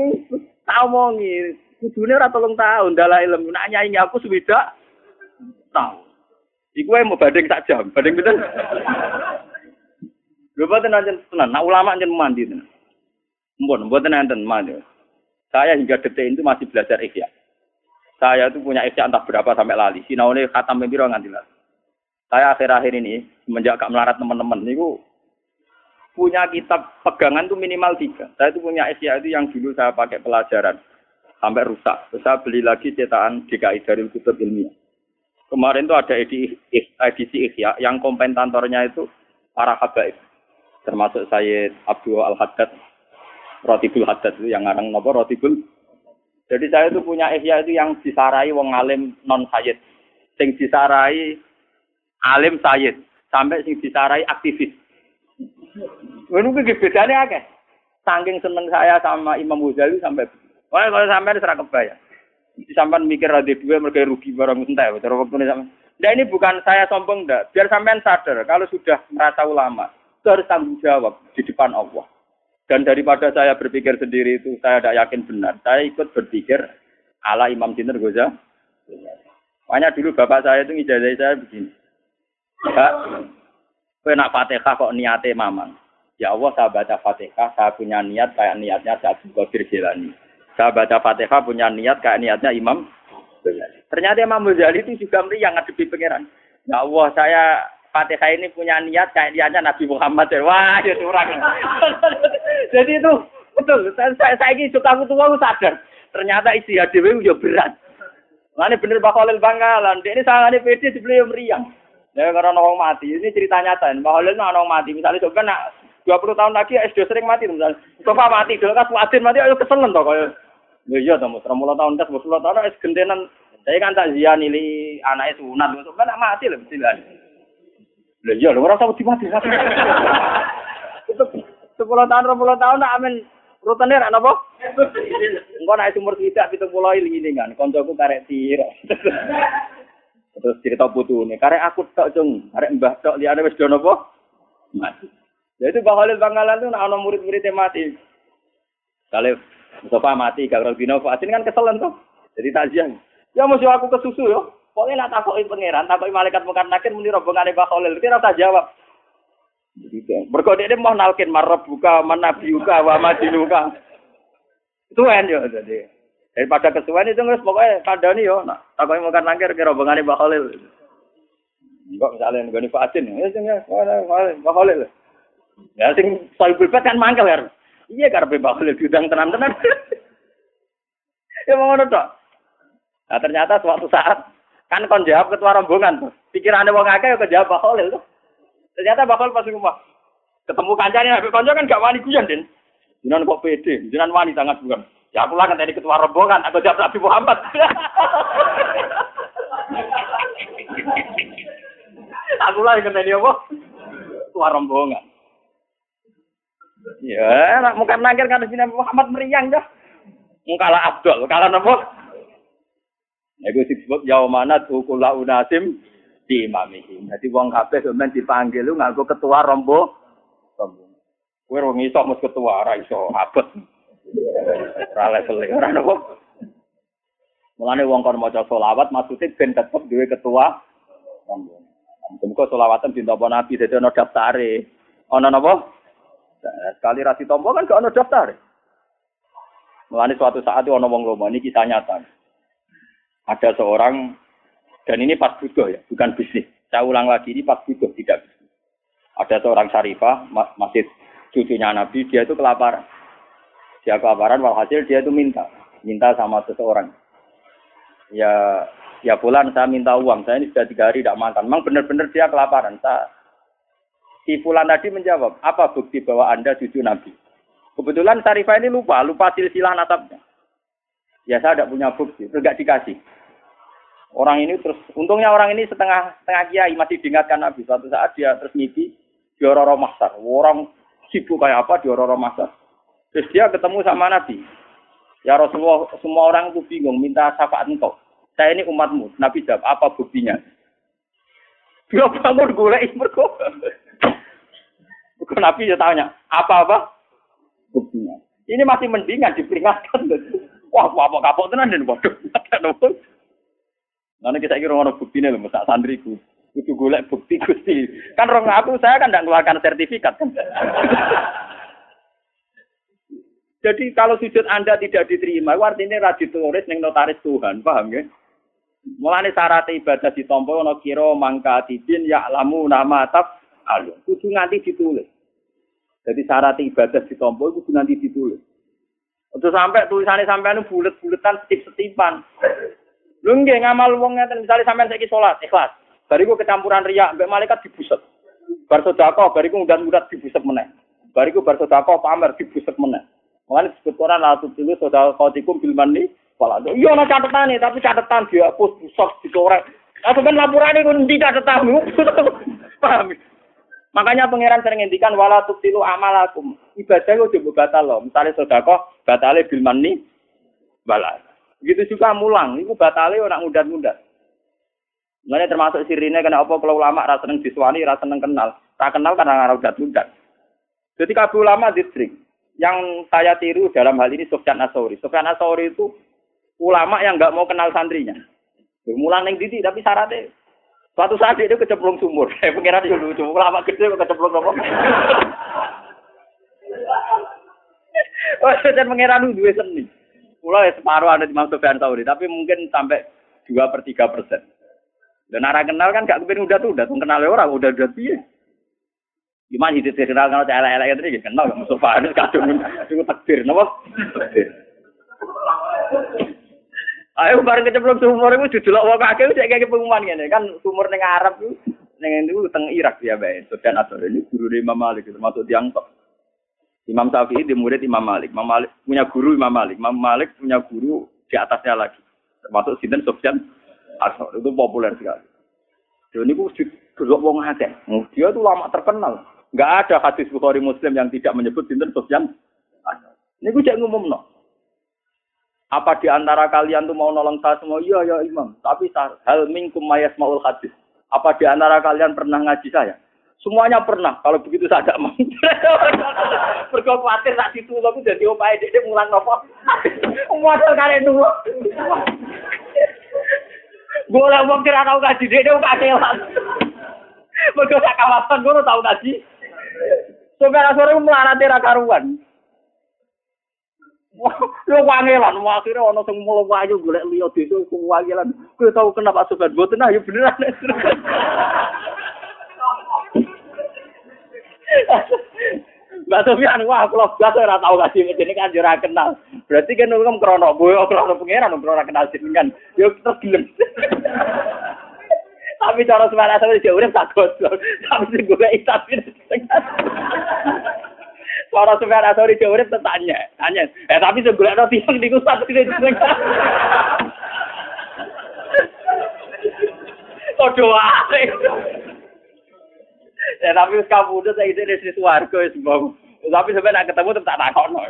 Tahu mongi. Kudune ora telung tahun dalam ilmu. Nak nyanyi aku sudah tahu. Iku mau banding tak jam. Banding betul. Lho boten nanten tenan, nah ulama njen mandi tenan. Mbon, mboten nanten mandi. Saya hingga detik itu masih belajar ikhya. Saya itu punya ikhya entah berapa sampai lali. Sinaune khatam pembiro nganti lali. Saya akhir-akhir ini semenjak gak melarat teman-teman niku punya kitab pegangan tuh minimal tiga. Saya itu punya Asia itu yang dulu saya pakai pelajaran sampai rusak. Saya beli lagi cetakan DKI dari Kutub Ilmiah. Kemarin tuh ada edisi, edisi Ikhya yang komentatornya itu para habaib. Termasuk saya Abdul Al-Haddad, Rotibul Haddad itu yang ngarang nopo Rotibul. Jadi saya itu punya Ikhya itu yang disarai wong alim non sayyid. Sing disarai alim sayyid. Sampai sing disarai aktivis. Ngono kuwi bedane akeh. Saking seneng saya sama Imam Ghazali sampai Wah, kalau sampai serah kebayang. Sampai mikir ada dua mereka rugi barang entah. Terus waktu ini. Nah ini bukan saya sombong enggak. Biar sampean sadar kalau sudah merasa ulama harus tanggung jawab di depan Allah. Dan daripada saya berpikir sendiri itu saya tidak yakin benar. Saya ikut berpikir ala Imam Sinter Goza. Makanya dulu bapak saya itu ngijazah saya begini. Pak, Kowe nak Fatihah kok niate mamang. Ya Allah saya baca Fatihah, saya punya niat kayak niatnya saya Qadir Jilani. Saya baca Fatihah punya niat kayak niatnya Imam Ternyata Imam Ghazali itu juga meriang ngadepi pangeran. Ya Allah, saya Fatihah ini punya niat kayak niatnya Nabi Muhammad. Wah, ya curang. Jadi itu betul. Saya, saya, ini suka tua sadar. Ternyata isi HDW juga berat. Nah, ini bener Khalil Bangkalan. Dia ini sangat pede sebelum meriang. Ya karena orang mati. Ini cerita nyata. Mbak Holil orang mati. Misalnya coba nak 20 tahun lagi SD sering mati misalnya. Coba mati dulu kan Fuadin mati ayo keselen toh kaya. Ya iya toh, 30 tahun tes 20 tahun es gentenan. Saya kan tak zia nili anaknya sunat. Coba nak mati lah mesti lah. Lah iya lho ora usah mati. Sepuluh tahun, 20 tahun nak amin rutene ra napa? Engko nek umur tidak 70 iling-ilingan, kancaku karek tir. Terus cerita putu nih, karek aku tok cung, karek mbah tok liane wis do napa? Mati. Jadi Mbah Khalil Bangkalan tuh ana murid-muridnya mati. Kalau Mustafa mati, Gagal Bino Fatin kan keselan tuh. Jadi takziah. Ya mesti aku kesusu yo. Pokoknya nak takoki pangeran, takoki malaikat mungkar nakir muni rombongane Mbah Khalil, kira tak jawab. Berkode dia mau nalkin marab buka, manabiuka, wa madinuka. Itu kan yo jadi. Daripada kesuwen itu nggak pokoknya kandani yo. Nah, takoi makan nangkir kira rombongan Mbak Khalil. Enggak misalnya nggak Fatin, ya sing ya Mbak Khalil. Ya sing soibul kan mangkel kan. Iya karena Mbak Khalil diundang tenan-tenan. ya mau ngono. Nah ternyata suatu saat kan kon jawab ketua rombongan tuh. Pikirannya wong akeh kok jawab Mbak tuh. Ternyata Mbak Khalil pas rumah. Ketemu kancane habis kanca kan gak wani guyon, Den. Jinan kok pede, jinan wani sangat bukan. Ya aku lah tadi ketua rombongan, aku jawab Nabi Muhammad. aku lah yang tadi apa? Ketua rombongan. Ya, nak muka nangkir kan sini Muhammad meriang dah. Mungkala Abdul, kalah nopo? Ya gue disebut yaumana tukula unasim di imamihi. Jadi wong kabeh sampean dipanggil lu nganggo ketua rombo. Rombongan. Kowe ora iso mus ketua ora iso abot. Ora level ora nopo. Mulane wong kon maca selawat maksudnya ben tetep duwe ketua rombongan. Muga selawatan dintopo Nabi dadi ana daftare. Ana napa? Sekali rasi tombo kan gak ana daftar. Mulane suatu saat ana wong lomo ini kisah nyata. Ada seorang dan ini pas butuh ya, bukan bisnis. Saya ulang lagi ini pas butuh tidak bisnis. Ada seorang syarifah masih cucunya Nabi, dia itu kelaparan. Dia kelaparan, walhasil dia itu minta. Minta sama seseorang. Ya, ya bulan saya minta uang. Saya ini sudah tiga hari tidak makan. Memang benar-benar dia kelaparan. Saya, si Fulan tadi menjawab, apa bukti bahwa Anda cucu Nabi? Kebetulan Syarifah ini lupa, lupa silsilah nasabnya. Ya saya tidak punya bukti, tidak dikasih. Orang ini terus, untungnya orang ini setengah setengah kiai masih diingatkan Nabi. Suatu saat dia terus mimpi di Ororo Masar. Orang sibuk kayak apa di Ororo Masar. Terus dia ketemu sama Nabi. Ya Rasulullah, semua orang itu bingung, minta syafaat engkau. Saya ini umatmu. Nabi jawab, apa buktinya? Dia bangun golek mergo. Bukan Nabi ya tanya, apa-apa? Buktinya. Ini masih mendingan diperingatkan. Wah, apa kapok tenan dan waduh. Nanti kita kira orang bukti nih, masa sandriku. Itu golek bukti gusti. Kan orang aku saya kan tidak mengeluarkan sertifikat kan. Jadi kalau sujud Anda tidak diterima, artinya rajin tulis neng notaris Tuhan, paham ya? Mulane syarat ibadah ditampa ana kira mangka tidin ya lamu nama taf alun. Kudu nganti ditulis. Jadi syarat ibadah ditampa kudu nganti ditulis. Untuk sampai tulisannya sampean bulet-buletan setip-setipan. Lu nggih ngamal wong ngeten misale sampean saiki salat ikhlas. Bariku kecampuran riak mbek malaikat dibuset. Bar sedekah bariku undan-undan dibuset meneh. Bariku bar sedekah pamer dibuset meneh. Mulane disebut Quran la tusilu sedekahatikum bil manni wala. Iya ana catetane tapi catatan dihapus busok dicorek. Apa kan laporane ku ndi catetanmu? Paham? Makanya pangeran sering ngendikan wala tusilu amalakum. Ibadah kok coba batal loh. Misalnya sedekah batale bil manni wala. Begitu juga mulang, itu batale orang mudah-mudah. Mulanya termasuk sirine kena apa kalau ulama rasa seneng diswani, rasa seneng kenal. Tak kenal karena ngarau udat-udat. Jadi kabeh ulama distrik. Yang saya tiru dalam hal ini Sofyan Asori. Sofyan Asori itu ulama yang nggak mau kenal santrinya. Mulang neng didi tapi syaratnya suatu saat dia kecemplung sumur. Saya pengiran dia lucu. Ulama gede kok kecemplung apa? Oh, saya pengiran dua seni. Pulau ya separuh ada di Sofyan Asori, tapi mungkin sampai dua per tiga persen. Dan arah kenal kan gak kepen udah tuh, udah kenal orang, udah udah piye. Gimana hidup kenal kalau saya elek-elek itu ya kenal gak Mustafa itu kadung itu takdir, napa? Ayo bareng kecemplung sumur itu didelok wong akeh cek kayak pengumuman ngene kan sumur ning Arab itu ning itu teng Irak ya bae. Sufyan Asor ini guru Imam Malik termasuk tiang top. Imam Syafi'i di murid Imam Malik. Imam Malik punya guru Imam Malik. Imam Malik punya guru di atasnya lagi. Termasuk Sinten Sufyan Asor itu populer sekali. Dan ini juga wong akeh. Dia itu lama terkenal. Enggak ada hadis Bukhari Muslim yang tidak menyebut Sinten Sufyan Asor. Ini gue cek ngumum no. Apa di antara kalian tuh mau nolong saya semua? Iya, ya imam. Tapi hal mingkum mayas maul hadis. Apa di antara kalian pernah ngaji saya? Semuanya pernah. Kalau begitu saya tidak mau. Berkau khawatir tak situ, tapi jadi upaya dia mulang nopo. Modal kalian dulu. Gue lah mau kira tahu ngaji dia dia kakelan. Mereka sak kawasan gue tahu ngaji. Sampai sore melarat ra karuan. Lu wangelan, akhirnya ono sing mulo wayu golek liya desa ku wangelan. Kowe tau kenapa sobat boten ayo beneran. Mbak Sofian, wah kalau biasa ora tau kasih ini kan ora kenal. Berarti kan kan krono boyo krono pangeran krono kenal kan. Yo terus gelem. Tapi cara semana sama dia urip tak gosok. Tapi sing golek tapi Para Sufyan Asori dia urip tanya, tanya. Eh tapi sing golek no tiang niku satu iki. Kodo wae. Ya tapi wis kabudut saya itu di swarga wis. Tapi sebenarnya ketemu tetap tak takokno.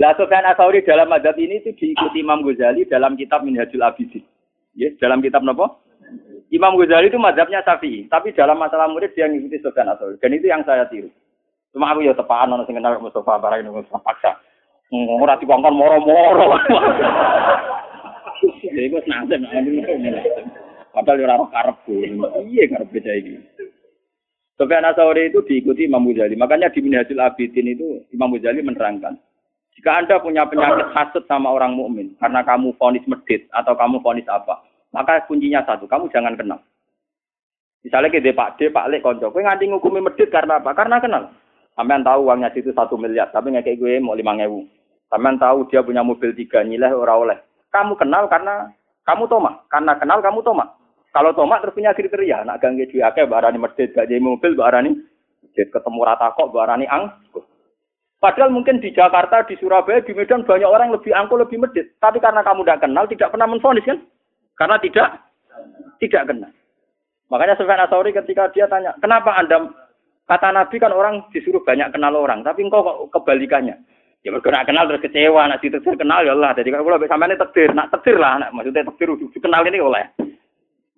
Lah Sufyan Asauri dalam madhab ini itu diikuti Imam Ghazali dalam kitab Minhajul Abidin. Ya, dalam kitab apa? Imam Ghazali itu madhabnya Syafi'i, tapi dalam masalah murid dia mengikuti Sufyan Asauri. Dan itu yang saya tiru. Cuma aku ya tepaan orang sing kenal Mustafa Barang ini paksa. Ora dikongkon moro-moro. Jadi gue senasem, padahal ora karep Iya karep beda ini. Sufyan Asauri itu diikuti Imam Ghazali. Makanya di Minhajul Abidin itu Imam Ghazali menerangkan jika Anda punya penyakit hasut sama orang mukmin karena kamu vonis medit atau kamu vonis apa, maka kuncinya satu, kamu jangan kenal. Misalnya ke Pak D, Pak Lek, konco, gue nganti ngukumi medit karena apa? Karena kenal. Sampean tahu uangnya situ satu miliar, tapi nggak kayak gue mau lima ngewu. Sampean tahu dia punya mobil tiga, nilai ora oleh. Kamu kenal karena kamu toma, karena kenal kamu toma. Kalau toma terus punya kriteria, nak ganggu duit akeh, barani medit, gak jadi mobil, barani medit, ketemu rata kok, barani ang. Padahal mungkin di Jakarta, di Surabaya, di Medan banyak orang lebih angkuh, lebih medit. Tapi karena kamu tidak kenal, tidak pernah menfonis kan? Karena tidak tidak kenal. Makanya Sufyan Asauri ketika dia tanya, kenapa Anda, kata Nabi kan orang disuruh banyak kenal orang, tapi engkau kok kebalikannya. Ya bergerak kenal terus kecewa, nak ditetir kenal ya Allah. Jadi kalau sampai ini tektir, nak tektir lah, nak maksudnya tektir kenal ini oleh.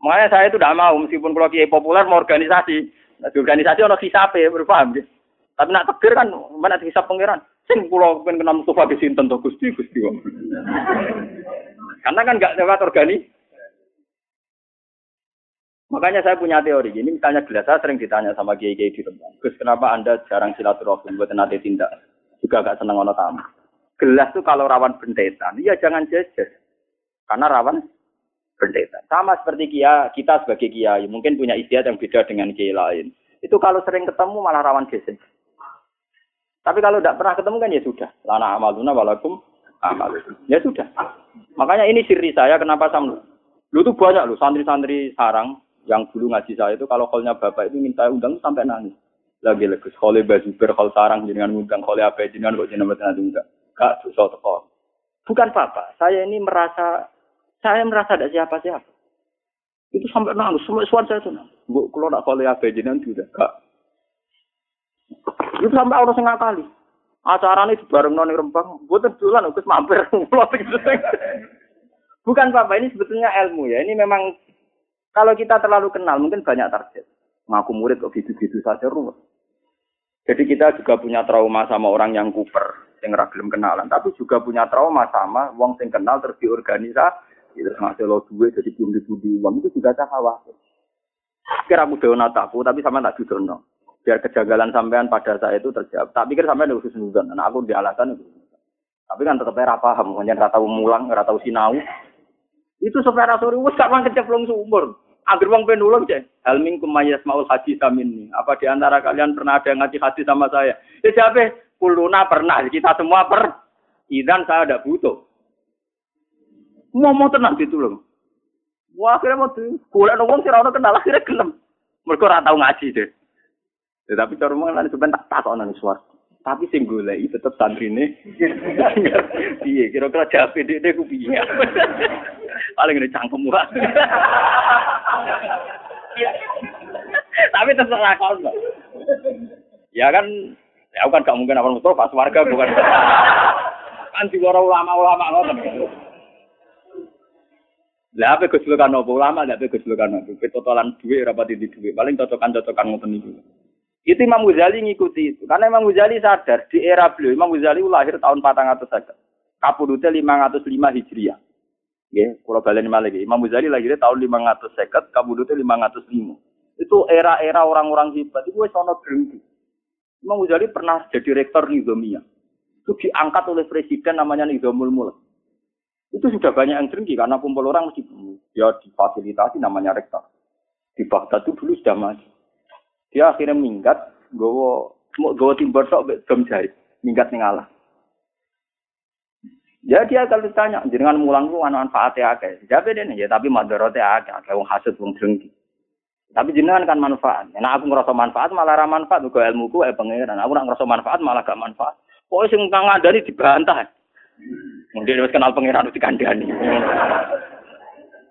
Makanya saya itu tidak mau, meskipun kalau kiai populer mau organisasi, nah, organisasi orang hisape, berpaham gitu. Tapi nak tegir kan mana hisap pangeran. Sing pulau pengen kenal Mustafa di sini tentu gusti gusti. Karena kan nggak lewat organi. Makanya saya punya teori. Ini misalnya gelas saya sering ditanya sama kiai di Rembang. Gus kenapa anda jarang silaturahmi buat nanti tindak? Juga gak seneng ono tamu. Gelas tuh kalau rawan bentetan, ya jangan jejer. Karena rawan bentetan. Sama seperti kia, kita sebagai kiai mungkin punya istiadat yang beda dengan kiai lain. Itu kalau sering ketemu malah rawan geser. Tapi kalau tidak pernah ketemu kan ya sudah. Lana amaluna walakum amal. Ya sudah. Makanya ini siri saya kenapa sama Lu tuh banyak lu santri-santri sarang yang dulu ngaji saya itu kalau kolnya bapak itu minta undang sampai nangis. Lagi lagi kole baju ber kol sarang jenengan undang kole apa jenengan kok jenengan betul undang. Kak dosa teko. Bukan apa, saya ini merasa saya merasa ada siapa-siapa. Itu sampai nangis, semua suara saya itu nangis. Bu, kalau nak kole apa jenengan juga kak. Itu sampai orang setengah kali. Acaranya itu bareng noni rembang, buat tulan, ukut mampir, Bukan apa, ini sebetulnya ilmu ya. Ini memang kalau kita terlalu kenal, mungkin banyak target. Ngaku murid kok gitu-gitu saja ruwet. Jadi kita juga punya trauma sama orang yang kuper, yang ragilem kenalan. Tapi juga punya trauma sama wong sing kenal terus diorganisasi, terus ngasih lo duit jadi belum dibudi uang itu juga saya khawatir. Kira aku nataku, tapi sama tak judono. Biar kejanggalan sampean pada saya itu terjawab. Tak pikir sampean khusus nudon, nah aku di alasan itu. Tapi kan tetap era paham, hanya rata mulang, rata sinau. Itu supaya sore wes gak kecemplung sumur. Agar wong penulung cek. Hal minkum mayas maul haji samin Apa di antara kalian pernah ada yang ngaji haji sama saya? Ya siapa? Kuluna pernah. Kita semua per. Idan saya ada butuh. Mau mau tenang ditulung. Wah akhirnya mau tuh. Kuliah nongol sih orang kenal akhirnya gelem. Mereka orang tahu ngaji deh. Ya, tapi cara nanti sebentar tak tahu nanti suara. Tapi sing golek tetep santrine. Piye kira-kira jawab dhek ku piye? Paling ngene cangkem wae. Tapi terserah kau Ya kan, ya kan gak mungkin apa pas warga bukan. kan juga ulama-ulama ngoten. Lah apa gejolokan apa ulama, lah apa gejolokan apa? Totalan duit rapat di duit, paling cocokan-cocokan ngoten niku. Itu Imam Ghazali ngikuti itu. Karena Imam Ghazali sadar di era beliau, Imam Ghazali lahir tahun 400 Kapudute 505 Hijriah. Ya, kalau balen lagi. Imam Ghazali lahir tahun 550, kapudute 505. Itu era-era orang-orang hebat. Itu ana drengki. Imam Ghazali pernah jadi rektor Nizamia. Itu diangkat oleh presiden namanya Nizamul Mulk. Itu sudah banyak yang drengki karena kumpul orang mesti ya difasilitasi namanya rektor. Di Baghdad itu dulu sudah maju. Dia akhirnya minggat, gowo gowo timber sok gem jahit, minggat ning Allah. Ya dia kalau ditanya, jenengan mulang ku ana manfaatnya akeh. Jabe dene ya tapi madharate akeh, akeh wong hasud wong drengki. Tapi jenengan kan manfaat. Nah aku ngerasa manfaat malah ra manfaat ilmu ilmuku eh pangeran. Aku nak ngerasa manfaat malah gak manfaat. Pokoknya sing kang ngandani dibantah. Mungkin wis kenal pangeran wis dikandani.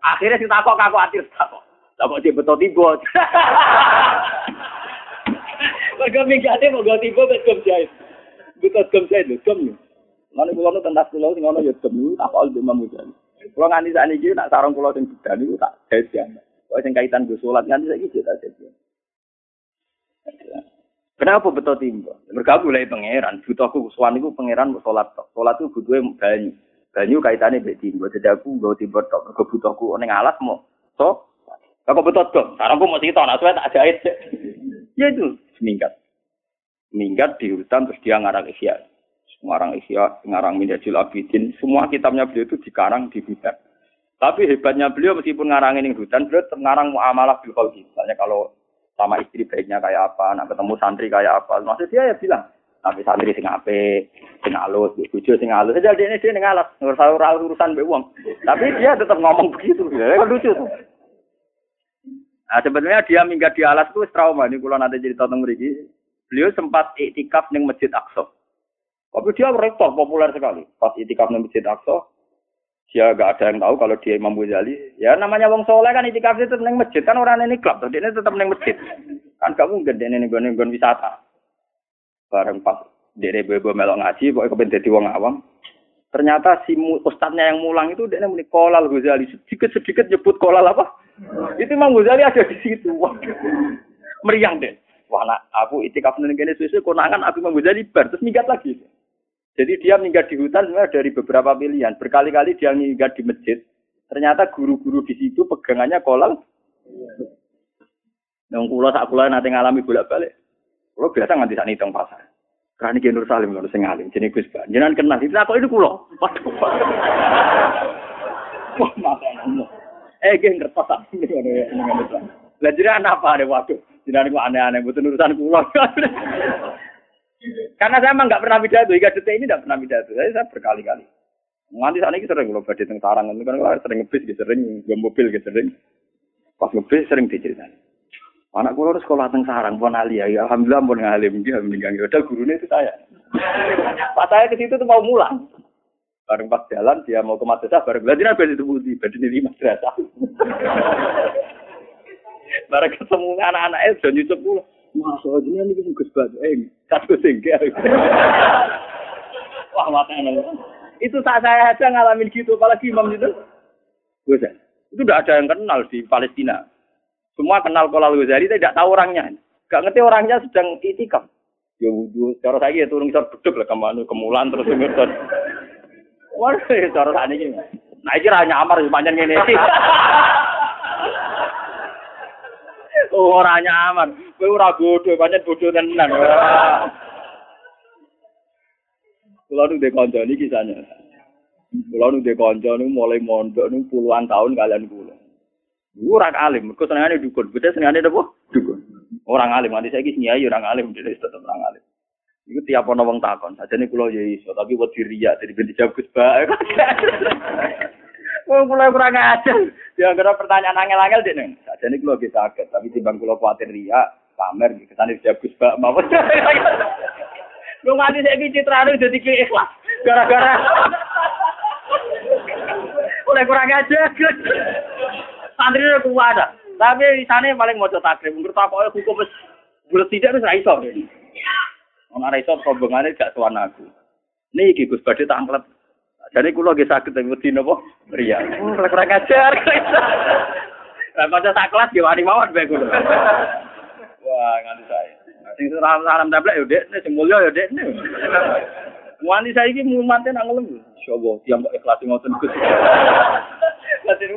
Akhirnya sing takok aku atir takok. Takok dia betul tiba. Mereka minggatnya mau ganti tiba bet gem jahit. Betul gem jahit lho, gem lho. Mana kulo nu tentas kulo sing ono ya gem tak al Imam Ghazali. Kulo nganti sakniki iki nak sarung kulo sing bedan niku tak jahit ya. Kok sing kaitan go salat nganti saiki tak jahit. Kenapa betul timba? Mereka mulai pangeran. Butuhku suan itu pangeran mau sholat tok. Sholat itu butuhnya banyu. Banyu kaitannya be timba. Jadi aku gak timba tok. Mereka butuhku neng alas mau. So, aku betul dong. Sekarang aku mau cerita. Nah, tak jahit. ya itu meningkat. Meningkat di hutan terus dia ngarang Isya. Ngarang Isya, ngarang Minhajul Abidin. Semua kitabnya beliau itu dikarang di hutan. Tapi hebatnya beliau meskipun ngarang ini hutan, beliau ngarang muamalah bil Misalnya kalau sama istri baiknya kayak apa, nak ketemu santri kayak apa. Maksud dia ya bilang, tapi santri sing ape, sing alus, bojo sing alus. Jadi dia dia ngalas, ngurus urusan be. Tapi dia tetap ngomong begitu. Ya, lucu tuh. Nah, sebenarnya dia minggat di alas itu trauma. Ini kalau nanti jadi tentang mereka. Beliau sempat iktikaf di Masjid Aqsa. Tapi dia rektor populer sekali. Pas iktikaf di Masjid Aqsa, dia gak ada yang tahu kalau dia Imam Ghazali. Ya namanya wong soleh kan itikaf itu neng masjid kan orang ini klub, dia ini tetap neng masjid. Kan kamu gede nih gue gue wisata. Bareng pas dia bebo melok ngaji, pokoknya kepen jadi wong awam. Ternyata si ustadznya yang mulang itu dia muni kolal Ghazali sedikit sedikit nyebut kolal apa? Itu Imam Ghazali ada di situ. Meriang deh. Wah, nak, aku itikaf ning kene susu konangan aku Imam Ghazali bar terus minggat lagi. Jadi dia minggat di hutan sebenarnya dari beberapa pilihan. Berkali-kali dia minggat di masjid. Ternyata guru-guru di situ pegangannya kolal. Nang kula sak kula nate ngalami bolak-balik. Kula biasa nganti sak hitung pasar. Karena ini Nur Salim kalau sing alim, jenis Gus. Jangan kenal, itu apa itu kulo? Waduh, wah nomo. Eh, geng ngertos tak? Lah jadi anak apa ada waktu? Jadi aneh-aneh, butuh urusan kulo. Karena saya emang nggak pernah pidato, hingga detik ini nggak pernah pidato. Saya, saya berkali-kali. Nganti saat ini sering kalau badai teng sarang, kan sering ngebis, gitu, sering gue mobil, gitu, sering. Pas ngebis sering diceritain. Anak kulo harus sekolah teng sarang pun alia, ya alhamdulillah pun ngalim dia meninggal. Udah gurunya itu saya. Pas saya ke situ tuh mau mulang. Bareng pas jalan dia mau ke madrasah, bareng berarti nabi itu budi, berarti di madrasah. bareng ketemu anak-anak itu nyucuk pulang. Masa aja ini Gus Batu, eh satu singkir. Wah mata Itu saat saya aja ngalamin gitu, apalagi imam itu. Gus, itu udah ada yang kenal di Palestina. Semua kenal Kolal Ghazali, tidak tahu orangnya. Gak ngerti orangnya sedang itikam. Ya wudhu, cara saya ya turun isor beduk lah ke mana, kemulan terus. Wah, cara saya ini. Nah, ini hanya amar sepanjang ini. oh, orangnya aman. Kowe ora bodoh, pancen bodoh tenan. Kulo nu ndek kanca niki kisahnya. Kulo nu ndek kanca mulai mondok nu puluhan tahun kalian kulo. Ora alim, mergo senengane dukun. Bocah senengane apa? Dukun. Orang alim, nanti saya nyai orang alim, jadi tetap orang alim. Iku tiap ana wong takon, sajane kula ya iso, tapi wedi riya, jadi ben dijawab Gus Ba. Wong kula kurang ajar. Ya kira pertanyaan angel-angel dene. Sajane kula ge saged, tapi timbang kula kuwatir riya, pamer kesane dijawab Gus Ba mawon. Lu nganti saiki citrane dadi ikhlas. Gara-gara Oleh kurang ajar. santri ada. Tapi di sana paling mau cetak takrib. Menurut aku hukum bulat tidak itu raiso. Orang raiso rombongannya gak tuan aku. Nih Gus Badhe tak angkat. Jadi kulo lagi sakit tapi wedi nopo? Ria. Oh, kurang ajar. Lah kanca sak kelas yo wani mawon bae kulo. Wah, nganti saya. Sing salam salam tablek yo dek, sing mulya yo dek. Wani saiki mumaten nang ngelem. Insyaallah, tiang kok ikhlas ngoten Gus. Latir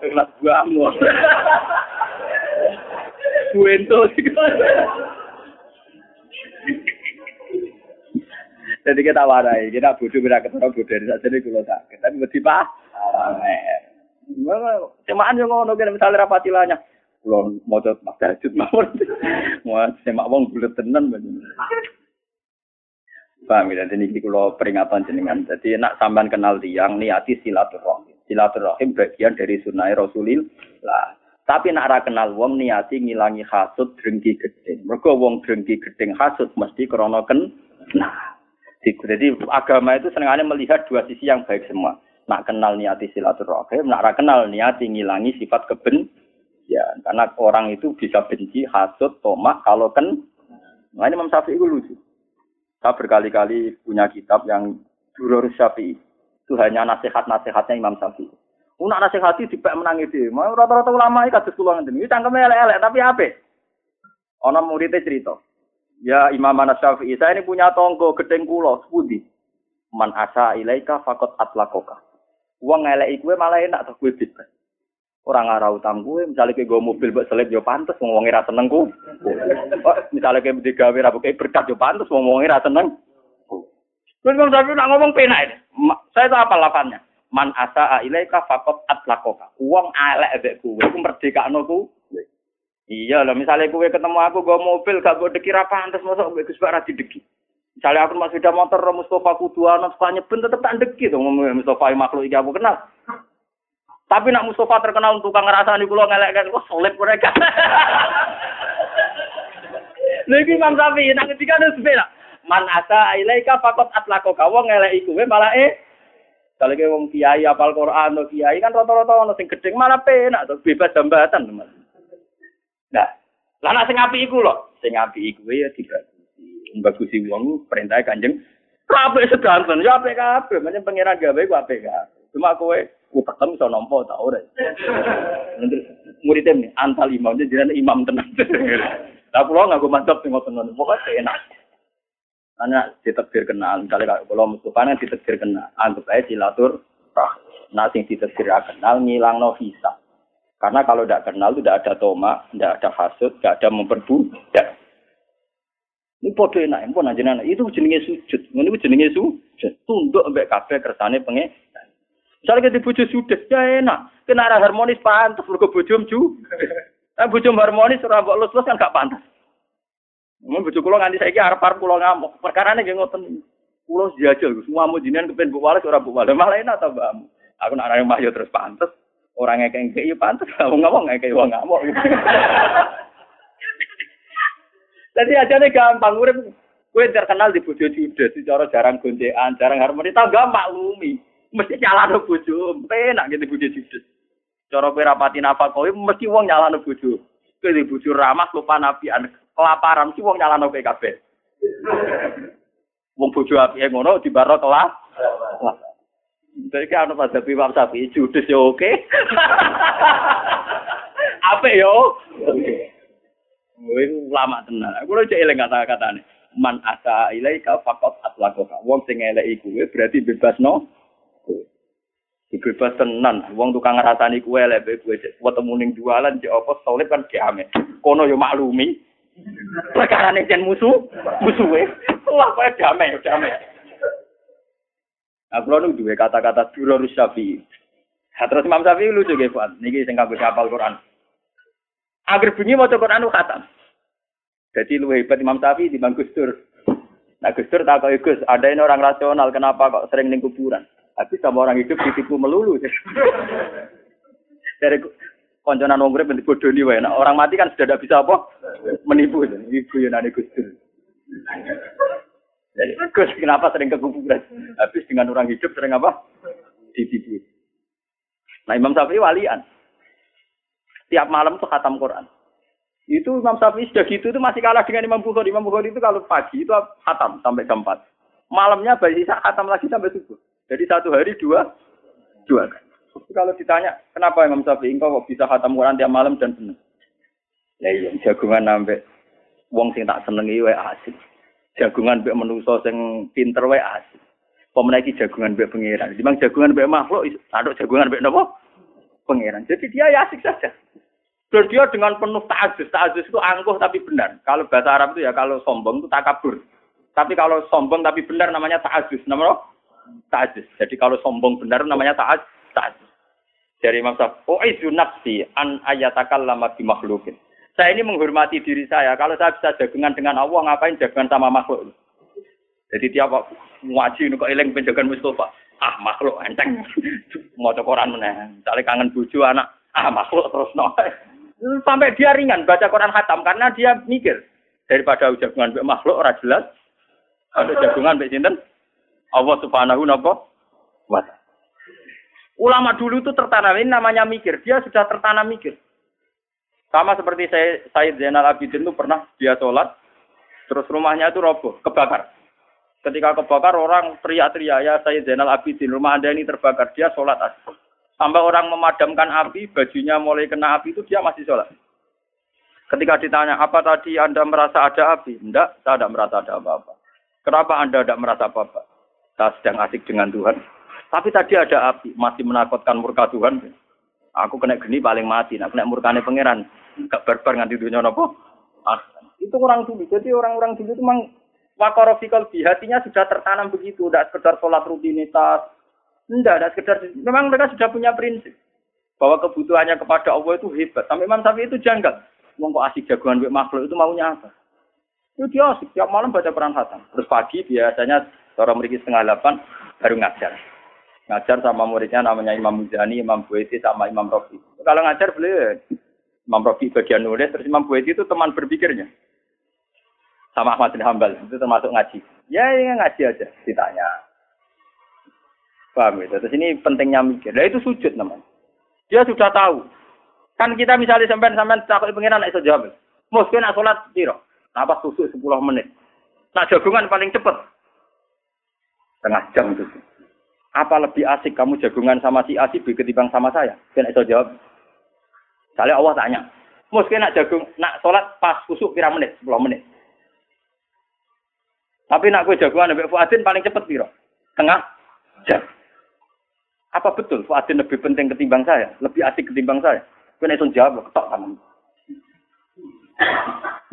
kelas guamu. Buento Jadi kita warai, kita bodoh kita ketemu bodoh saja nih kalau sakit, tapi mesti pak. Semaan yang ngono kan misalnya rapatilanya, kalau mau coba mas Dajud mawon, mau semak wong bulat tenan Paham ya, jadi ini kalau peringatan jenengan. Jadi nak sampean kenal tiang niati silaturahmi silaturahim bagian dari sunnah Rasulillah. Tapi nak ra kenal wong niati ngilangi hasud drengki gedeng. Mergo wong drengki gedeng hasud mesti krana ken. Nah, jadi agama itu senengannya melihat dua sisi yang baik semua. Nak kenal niati silaturahim, nak kenal niati ngilangi sifat keben. Ya, karena orang itu bisa benci, hasud, tomak kalau kan. Nah ini Imam Syafi'i itu lucu. Saya berkali-kali punya kitab yang Durur Syafi'i itu hanya nasihat-nasihatnya Imam Syafi'i. Unak nasihati dipek menang itu. Mau rata-rata ulama itu kados kula ngeten. Iki cangkeme elek-elek tapi apa? Ana muridnya cerita. Ya Imam Syafi'i, saya ini punya tonggo gedeng kula sepundi. Man asa ilaika fakot atlakoka. Uang ngelek gue malah enak tuh gue bebas. Orang ngarah utang gue, misalnya kayak gue mobil buat selip yo pantas, rasa seneng gue. Oh, misalnya kayak digawe rabu kayak berkat yo pantas, ngomongin rasa seneng. Terus Imam Syafi'i nak ngomong penak saya tahu apa lapannya. Man asa ilaika fakot atlakoka. Uang alek ebek kuwe. Aku merdekakno ku. Iya lah, misalnya kue ketemu aku gue mobil, gak gue deki apa antes masuk gue Gus Barat deki. Misalnya aku masih sudah motor Mustafa Kuduana suka nyeben tetep tak deki tuh Mustafa makhluk iki aku kenal. Tapi nak Mustafa terkenal untuk ngerasani kula ngelek kan kok solid mereka. Lagi Imam Syafi'i nang ketika ada sepeda man asa ilaika fakot atlako kawo ngelek iku malah eh kalau wong kiai apal Quran kiai kan rata-rata ono sing gedeng malah penak bebas jambatan teman. Nah, lah nak sing apik iku lho, sing apik iku ya dibagusi. Bagusi wong perintah Kanjeng kabeh sedanten ya apik kabeh, menyang pangeran gawe ku apik kabeh. Cuma kowe ku ketemu iso nampa ta ora. Muridnya nih, antal imam, jadi imam tenang. Lah kula nganggo mantap sing ngoten Pokoke enak. Karena ditegur kenal, misalnya kalau Mustafa kan ditegur kenal, anggap aja silatur rah. Nah, sing ditegur kenal ngilang no visa. Karena kalau tidak kenal itu tidak ada toma, tidak ada hasut, tidak ada memperbudak. Ini podo enak, pun aja itu jenenge sujud. Ini jenenge sujud. Tunduk ambek kabeh kersane pengen. Misalnya kita bojo sudah, ya enak. Kena arah harmonis pantas, lu ke bojo ju. Nah, bojo harmonis, ora mbok lus kan gak pantas. Mun bojo kula nganti saiki arep-arep kula ngamuk. Perkarane nggih ngoten. Kula jajal, semua mau jinan kepen Bu Walis ora Bu Walis. Malah enak ta, Mbak. Aku nak arep mah yo terus pantas. Orang ngekek ngekek yo pantes. Wong ngomong ngekek wong ngamuk. Jadi aja nih gampang urip Kue terkenal di bojo judes, cara jarang goncekan, jarang harmoni, tau gak maklumi. Mesti nyalano bojo, penak gitu bojo judes. Cara kowe rapati nafkah kowe mesti wong nyalano bojo. Kowe di bojo ramah lupa nabian, kelaparan mesti wong nyalano kowe kabeh. Wong bojo apike ngono dibaro kelah. Jadi kan ana pas Imam Syafi'i judes yo oke. Apa yo? Kowe lama tenan. Aku lho cek eling kata-katane. Man asa ilaika faqat atlaqaka. Wong sing eleki kuwe berarti bebasno. Bebas tenan. Wong tukang ngrasani kuwe elek kuwe ketemu ning jualan cek apa solid kan kiame. Kono yo maklumi. Perkara jen musuh, musuhe. Wah, kowe damai, damai. Aku lalu dua kata-kata duror syafi'i. Terus Imam Syafi'i lucu nggih, Pak. Niki sing kanggo hafal Quran. Agar bunyi mau coba anu khatam. Jadi lu hebat Imam Syafi'i di Gus Dur. Nah Gus Dur tak Gus, ada ini orang rasional, kenapa kok sering ning kuburan? Tapi sama orang hidup ditipu melulu. Dari konconan wong urip bodoh nih. Nah, orang mati kan sudah tidak bisa apa menipu. Ibu ada Gus Dur. Jadi Gus kenapa sering ke kuburan? Habis dengan orang hidup sering apa? Ditipu. Nah Imam Syafi'i walian tiap malam tuh khatam Quran. Itu Imam Syafi'i sudah gitu itu masih kalah dengan Imam Bukhari. Imam Bukhari itu kalau pagi itu khatam sampai jam 4. Malamnya bisa khatam lagi sampai subuh. Jadi satu hari dua, dua kan. Kalau ditanya, kenapa Imam Syafi'i kok bisa khatam Quran tiap malam dan benar? Ya iya, jagungan sampai wong sing tak senengi wae asik. Jagungan mbek menusa sing pinter wae asik. Pemenaki jagungan mbek pangeran. Dimang jagungan mbek makhluk, ada jagungan mbek napa? Pangeran. Jadi dia ya asik saja. Dan dia dengan penuh ta'azus. Ta'azus itu angkuh tapi benar. Kalau bahasa Arab itu ya kalau sombong itu takabur. Tapi kalau sombong tapi benar namanya ta'azus. Namanya ta'azus. Jadi kalau sombong benar namanya ta'az, ta'azus. Dari Imam Syafi'i, "U'izu nafsi an ayatakal lama di makhlukin." Saya ini menghormati diri saya. Kalau saya bisa jagungan dengan Allah, ngapain jagungan sama makhluk? Jadi tiap ngaji kok eling penjagaan Mustafa. Ah makhluk enteng. Mau Quran meneh. Misalnya kangen buju anak. Ah makhluk terus no. Sampai dia ringan baca Quran khatam karena dia mikir daripada jagungan mbek makhluk ora jelas. Ada jagungan mbek sinten? Allah Subhanahu wa Ulama dulu itu tertanam ini namanya mikir. Dia sudah tertanam mikir. Sama seperti saya Said Zainal Abidin itu pernah dia sholat, terus rumahnya itu roboh, kebakar. Ketika kebakar orang teriak-teriak ya Said Zainal Abidin, rumah anda ini terbakar. Dia sholat. Sampai orang memadamkan api, bajunya mulai kena api itu dia masih sholat. Ketika ditanya, apa tadi Anda merasa ada api? Tidak, saya tidak merasa ada apa-apa. Kenapa Anda tidak merasa apa-apa? Saya sedang asik dengan Tuhan. Tapi tadi ada api, masih menakutkan murka Tuhan. Aku kena geni paling mati, nah kena murkane pangeran. Gak berbar nganti dunia nopo. Ah, itu orang dulu. Jadi orang-orang dulu itu memang wakorofikal di hatinya sudah tertanam begitu. Tidak sekedar sholat rutinitas, tidak, ada sekedar memang mereka sudah punya prinsip bahwa kebutuhannya kepada Allah itu hebat. Sampai Imam Syafi'i itu janggal. Mau kok asik jagoan makhluk itu maunya apa? Itu dia asik tiap malam baca Quran Hasan. Terus pagi biasanya orang memiliki setengah delapan baru ngajar. Ngajar sama muridnya namanya Imam Muzani, Imam Bueti, sama Imam Rofi. Kalau ngajar beliau Imam Rofi bagian nulis, terus Imam Bueti itu teman berpikirnya. Sama Ahmad bin Hambal, itu termasuk ngaji. Ya, ya ngaji aja, ditanya. Paham ya? Terus ini pentingnya mikir. Nah itu sujud namanya. Dia sudah tahu. Kan kita misalnya sampai takut pengiran iso jawab. Mungkin nak sholat piro? Apa susu 10 menit. Nah jagungan paling cepet. Tengah jam itu. Apa lebih asik kamu jagungan sama si A si B ketimbang sama saya? Iso jawab. Misalnya Allah tanya. Mungkin nak jagung, nak sholat pas kusuk pira menit? 10 menit. Tapi nak gue jagungan Mbak Fuadin paling cepet piro? Tengah jam. Apa betul Fuadin lebih penting ketimbang saya? Lebih asik ketimbang saya? Kena iso jawab ketok tangan.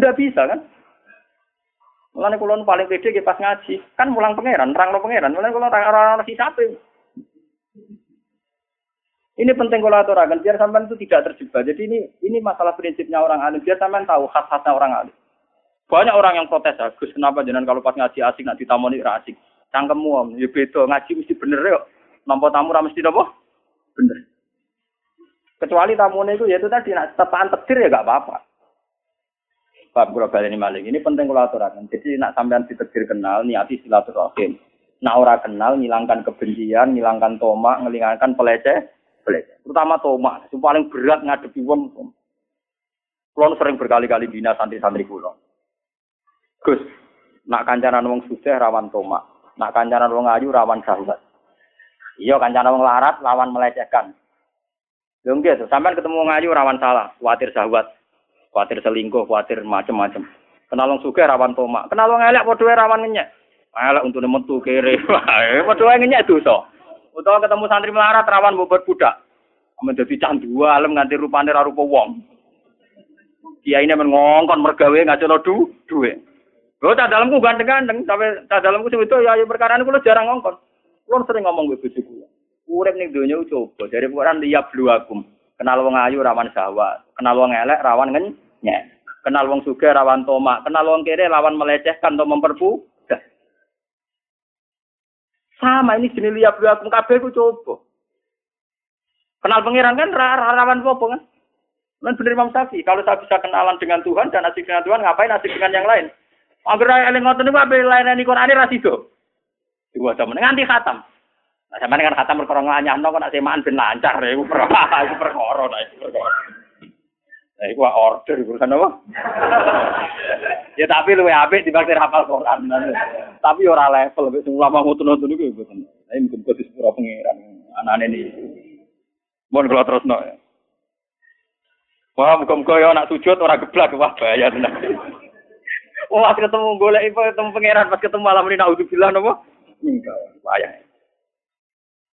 Tidak bisa kan? Mulane kula paling pede pas ngaji, kan mulang pangeran, terang pangeran. Mulane kula ora ora sisape. Ini penting kalau aturakan biar sampean itu tidak terjebak. Jadi ini ini masalah prinsipnya orang alim. Biar sampean tahu khas-khasnya orang alim. Banyak orang yang protes, Gus, kenapa jangan kalau pas ngaji asik nak ditamoni ra asik. Cangkemmu om, ya beda ngaji mesti bener ya. Nampa tamu ra mesti napa? Bener. Kecuali tamunya itu ya itu tadi nak tepaan tekdir ya gak apa-apa. Pak Guru ini maling. Ini penting kalau aturakan. Jadi nak sampean ditegir kenal, niati silaturahim. Nak ora kenal, ngilangkan kebencian, ngilangkan tomak, ngilangkan peleceh, peleceh. Terutama tomak. Itu paling berat ngadepi wong. Kulon sering berkali-kali bina santri-santri kulon. Gus, nak kancanan wong sugih rawan tomak. Nak kancanan wong ayu rawan sahabat. Iya kancanan wong larat lawan melecehkan. Lho nggih, sampean ketemu wong ayu rawan salah, khawatir sahabat khawatir selingkuh, khawatir macam-macam. Kenal wong sugih rawan tomak, kenal wong elek padha rawan ngenyek. Elek untuk metu kere, padha ngenyek dosa. Utawa ketemu santri melarat rawan bobot budak. Menjadi candu alam nganti rupane ra rupa wong. Kiai ini mengongkon mergawe ngacono du duwe. Lho tak dalamku ganteng-ganteng, sampai tak dalamku sing itu ya, ya perkara kula jarang ngongkon. Kula sering ngomong ke bojo kula. Urip ning donya coba dari Quran liya bluakum. Kenal wong ayu rawan sawat, kenal wong elek rawan ngen Ya. Kenal wong sugih rawan tomak, kenal wong kere lawan melecehkan atau memperbu. Sama ini jenis liya aku kabeh ku coba. Kenal pangeran kan rawan apa kan? Kan bener Imam Syafi'i, kalau saya bisa kenalan dengan Tuhan dan asik dengan Tuhan, ngapain asik dengan yang lain? Angger eling ngoten niku ape lainane Quran ra sido. Iku zaman nganti khatam. Nah, sampeyan kan khatam perkara nganyahno kok nek semaan ben lancar iku perkara iku perkara nah iku. Nah, iku order urusan apa? ya tapi luwe apik dibanding hafal Quran. tapi ora level wis ulama ngoten-ngoten niku mboten. Lah mungkin kok disepuro pangeran anane ini. Mohon kula terusno ya. Wah, muga-muga ya anak sujud ora geblak wah bahaya tenan. Wah, ketemu golek ketemu pangeran pas ketemu malam ini naudzubillah napa? Enggak, bahaya.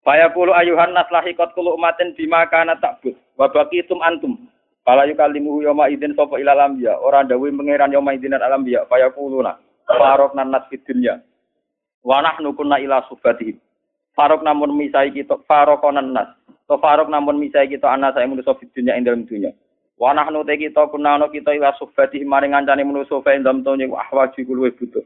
Faya kulu ayuhan nas lahikot kulu umatin bima kana takbut. Wa baqitum antum. Fala yukallimu yawma idzin sapa ilal anbiya, ora dawuh pangeran yawma idzin al anbiya, farok nas fid dunya. Wa kunna ila subatihi. Farok namun misai kita farokonan nas. To farok namun misai kita anak saya manusa fid dunya ing dalem dunya. Wa kita kunna ana kita ila subatihi maring ngancane manusa fa ing dalem dunya wa ahwaji kulo butuh.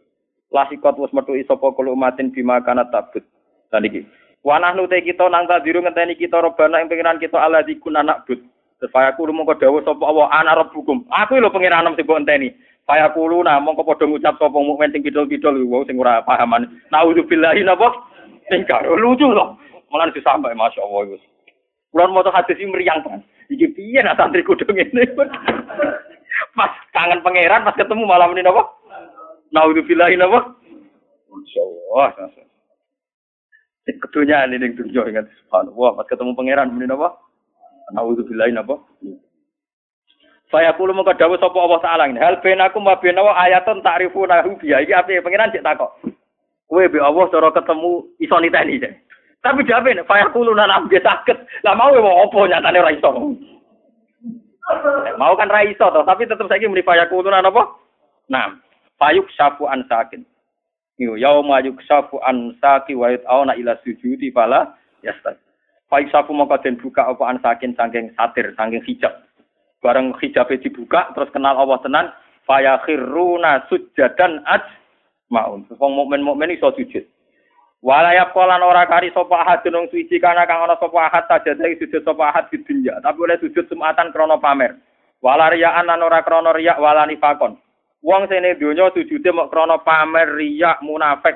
Lasikot wis metu sapa kulo umatin bima kana tabut. Dan iki. Wa nahnu kita nang tadiru ngenteni kita robana ing pengiran kita dikun anak but. Supaya kulo mongko dawuh sapa Allah ana rabbukum. Aku lho pengiranem sing mbok enteni. Supaya kulo nah mongko padha ngucap sapa mukmin sing kidul-kidul wong sing ora pahaman. Nauzubillahi napa? Sing karo lucu loh. Malah disampai masyaallah wis. Kulo maca hadis iki mriyang kan. Iki piye nak santri kudu ngene. Pas kangen pangeran pas ketemu malam ini napa? Nauzubillahi napa? Masyaallah. Kedunya ini ning dunya ingat subhanallah pas ketemu pangeran ini napa? Nauzubillahi napa? Saya kulo mengko dawuh sapa Allah taala ini. Hal benakum wa benawa ayatun ta'rifuna biya. Iki ape pengiran cek takok. Kowe be Allah cara ketemu iso niteni. Tapi jawabe nek saya kulo nang ambe sakit. Lah mau mau apa nyatane ora iso. Mau kan ra iso to, tapi tetep saiki muni faya kulo nang apa? Nah, fayuk syafu an sakin. Yo yauma yuksafu an saki wa yat'auna ila sujudi fala yastaq. Faik sapu mongko den buka apa an saking saking satir, saking hijab. Bareng hijabe dibuka terus kenal Allah tenan, faya khiruna sujadan aj maun. Wong mukmin mukmin iso sujud. Walayap kolan ora kari sapa ahad nang suci kana kang ana sapa ahad saja sujud sapa ahad di dunya, tapi oleh sujud sumatan krono pamer. Walariyaan lan ora krono riyak walani fakon. Wong sene donya sujude mok krono pamer riyak munafik.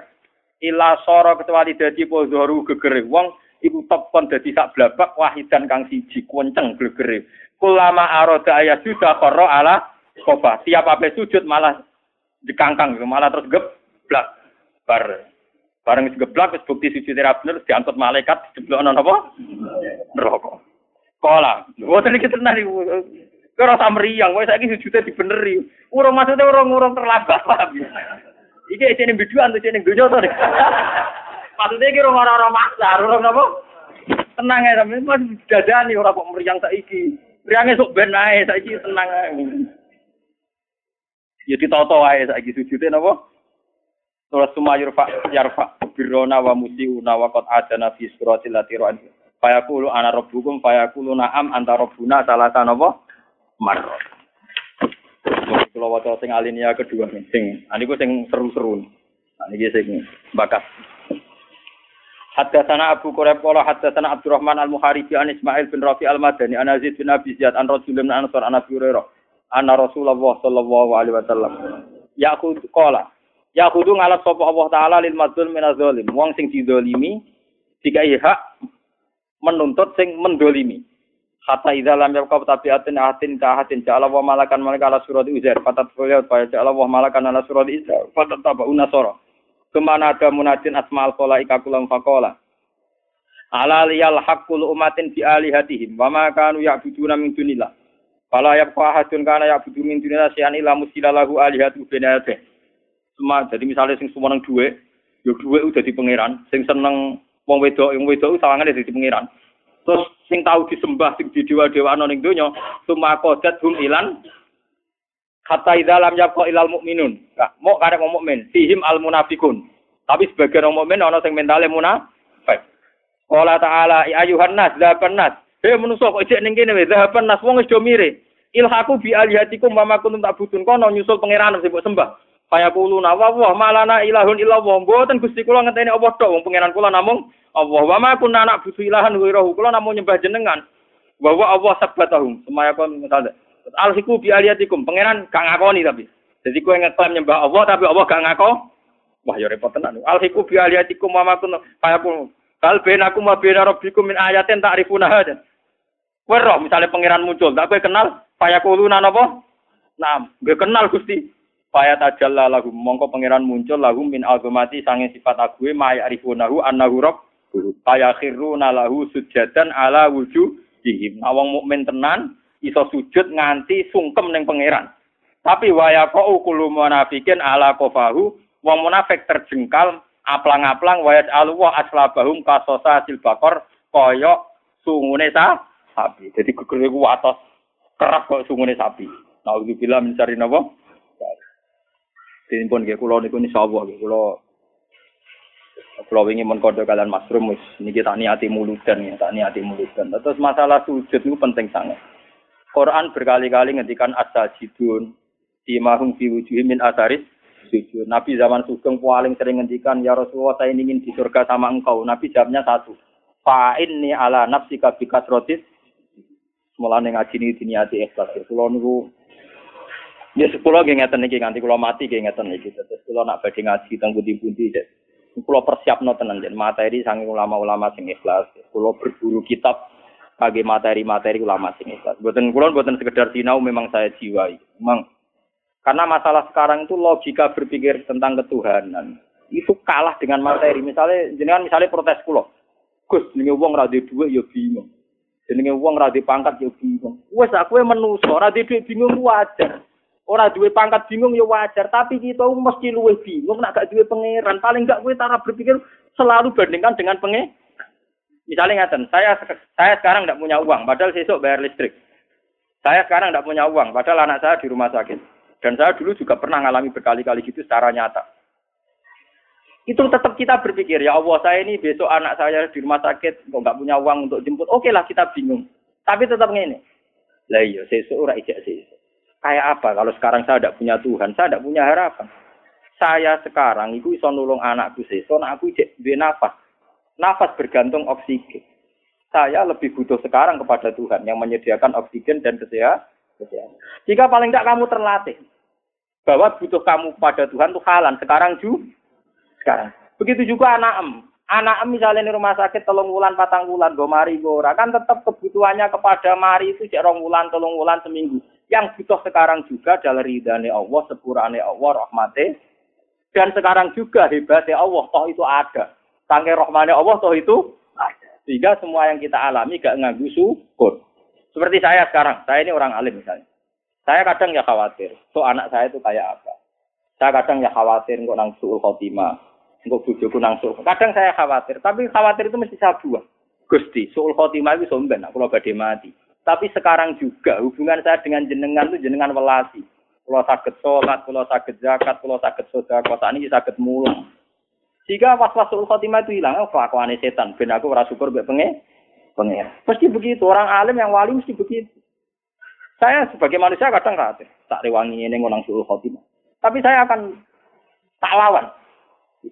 Ila soro kecuali dadi pozoru gegere. Wong iku tepon dadi sak blabak wahidan kang siji kuwenceng glegere. Kulama aroda ayat sudah koro ala koba. Tiap apa sujud malah dikangkang, malah terus geblak. Bar bareng geblak wis bukti sujud ra bener diangkut malaikat dijeblokno napa? Neraka. Kola. Mboten iki tenan iku. Kira rasa meriang, wis saiki sujude dibeneri. Urung maksudnya urung urung terlambat, paham ya? Iki isine biduan donya to. Maksudnya kira orang-orang maksa, orang apa? Tenang ya, tapi mas dadani orang kok meriang saiki. Priange sok ben ae saiki tenang ae. Ya ditoto ae saiki sujude napa? Surah Suma yurfa yarfa birrona wa musiuna wa qad adana fi suratil latiran. Fayaqulu ana rabbukum fayaqulu na'am anta rabbuna salah napa? Marrot. Kalau waca sing alinea kedua sing aniku sing seru-seru. Nah, niki sing bakat. Haddatsana Abu Quraib qala haddatsana Abdurrahman Al-Muharibi an Ismail bin Rafi Al-Madani an Aziz bin Abi Ziyad an Rasul bin Ansar an Abi Hurairah anna Rasulullah sallallahu alaihi wasallam. Yaqud qala yaqudu ngalap sapa Allah taala lil madzlum min zalim. Wong sing didolimi dikai hak menuntut sing mendolimi. Hatta idza lam yabqa tabiatin atin ka atin ja'ala wa malakan malaka ala surat uzair fatat fa ja'ala wa malakan ala surat isa fatat tabu nasara Ke mana ada munadin asma'al kola ikakulam fakola. Ala liyal hakul umatin bi alihatihim. Wa ma kanu ya'buduna min dunillah. Fala yabqa ahadun kana ya'budu min dunillah syai'an illa musilalahu alihatu binate. Semua jadi misalnya sing semua nang duwe, yo duwe udah di pangeran, sing seneng wong wedok, wong wedok sawangane dadi pangeran. Terus sing tahu disembah sing di dewa-dewa ana ning donya, summa qadat hum ilan Kata idalam yabqa ilal mukminun. Mau karek wong mukmin, fihim al munafikun. Tapi sebagian wong mukmin ana sing mentale munafik. Qala ta'ala ya ayuhan nas dzaban nas. Hei manusa kok ijek ning kene wis nas wong wis do mire. Ilhaku bi alihatikum wa ma kuntum ta'budun kono nyusul pangeran sing mbok sembah. Kaya kulo nawa wah malana ilahun illallah. Mboten Gusti kula ngenteni apa tok wong pangeran kula namung Allah wa ma kunna anak busu ilahan wa kula namung nyembah jenengan. Wa wa Allah sabatahum. Semaya kon misalnya. Alhiku bi aliyatikum. Pangeran gak ngakoni tapi. Jadi kue ngeklaim nyembah Allah tapi Allah gak ngako. Wah ya repot tenan. Alhiku bi aliyatikum wa makun fayakum. Kal aku ma bena rabbikum min ayatin ta'rifuna hada. Kue roh misalnya pangeran muncul, tak kue kenal fayakuluna napa? Nah, gue kenal Gusti. Faya tajalla lagu mongko pangeran muncul lagu min azamati sange sifat ague ma ya'rifunahu annahu rabb. Faya khiruna lahu sujadan ala wujuhihim. Nah wong mukmin tenan iso sujud nganti sungkem ning pangeran. Tapi waya kok ukulu munafikin ala kofahu, wong munafik terjengkal aplang-aplang wayat alwa aslabahum kasosa silbakor koyok sungune sa sapi. Jadi geger iku atos kerap kok sungune sapi. Nah, bila mencari napa? Ini pun nggih kula niku insyaallah nggih kula kula wingi men kalian masrum wis niki tak niati muludan ya, tak niati muludan. Terus masalah sujud niku penting sangat. Quran berkali-kali ngendikan asajidun di mahum fi wujuhi min asaris sujud. Nabi zaman Sugeng paling sering ngendikan ya Rasulullah saya ingin di surga sama engkau. Nabi jawabnya satu. Fa'inni ala nafsi kabikat rotis. Mulane ngaji ini diniati ikhlas. Kulo niku Ya sepuluh nggih ngeten niki nganti kula mati nggih ngeten niki. Terus kula nak badhe ngaji teng pundi-pundi kula persiapno tenan jen materi saking ulama-ulama sing ikhlas. Kula berburu kitab kage materi-materi ulama sing ikhlas. Buatan kulon buatan sekedar sinau memang saya jiwai. Memang karena masalah sekarang itu logika berpikir tentang ketuhanan itu kalah dengan materi. Misalnya jenengan misalnya protes kulo. Gus, jenenge wong ra duwe ya bingung. Jenenge wong ra pangkat ya bingung. Wes aku menungso ra duwe bingung wajar. Ora duwe pangkat bingung ya wajar, tapi kita mesti luwih bingung nek gak duwe pangeran. Paling gak kowe cara berpikir selalu bandingkan dengan pengen Misalnya ngaten, saya saya sekarang tidak punya uang, padahal besok bayar listrik. Saya sekarang tidak punya uang, padahal anak saya di rumah sakit. Dan saya dulu juga pernah mengalami berkali-kali gitu secara nyata. Itu tetap kita berpikir, ya Allah saya ini besok anak saya di rumah sakit, kok nggak punya uang untuk jemput. Oke lah kita bingung. Tapi tetap ngene. Lah iya, sesuk ora ijak sesuk. Kayak apa kalau sekarang saya tidak punya Tuhan, saya tidak punya harapan. Saya sekarang itu bisa nulung anakku sesuk, aku ijek duwe nafas. Nafas bergantung oksigen. Saya lebih butuh sekarang kepada Tuhan yang menyediakan oksigen dan kesehatan. Jika paling tidak kamu terlatih bahwa butuh kamu pada Tuhan itu halan sekarang juga. Sekarang. Begitu juga anak em. Anak em misalnya di rumah sakit telung bulan, patang bulan, go mari go kan tetap kebutuhannya kepada mari itu cek rong bulan, telung bulan seminggu. Yang butuh sekarang juga adalah ridhani Allah, sepurane Allah, rahmati. Dan sekarang juga hebatnya Allah, toh itu ada. Sangke rohmane Allah toh itu Sehingga semua yang kita alami gak nganggu syukur. Seperti saya sekarang, saya ini orang alim misalnya. Saya kadang ya khawatir, so anak saya itu kayak apa. Saya kadang ya khawatir kok nang suul khotimah, kok bujuku nang suul. Kadang saya khawatir, tapi khawatir itu mesti saya buang. Gusti, suul khotimah itu somben, aku lo badhe mati. Tapi sekarang juga hubungan saya dengan jenengan itu jenengan welasi. Kalau sakit sholat, kalau sakit zakat, kalau sakit sodako, saat ini sakit mulang. Jika was-wasul khotimah itu hilang, kelakuan setan. Ben aku ora syukur mbek pengen. Pengen. Pasti begitu. Orang alim yang wali mesti begitu. Saya sebagai manusia kadang khawatir. Tak rewangi ini ngonang suul khotimah. Tapi saya akan tak lawan.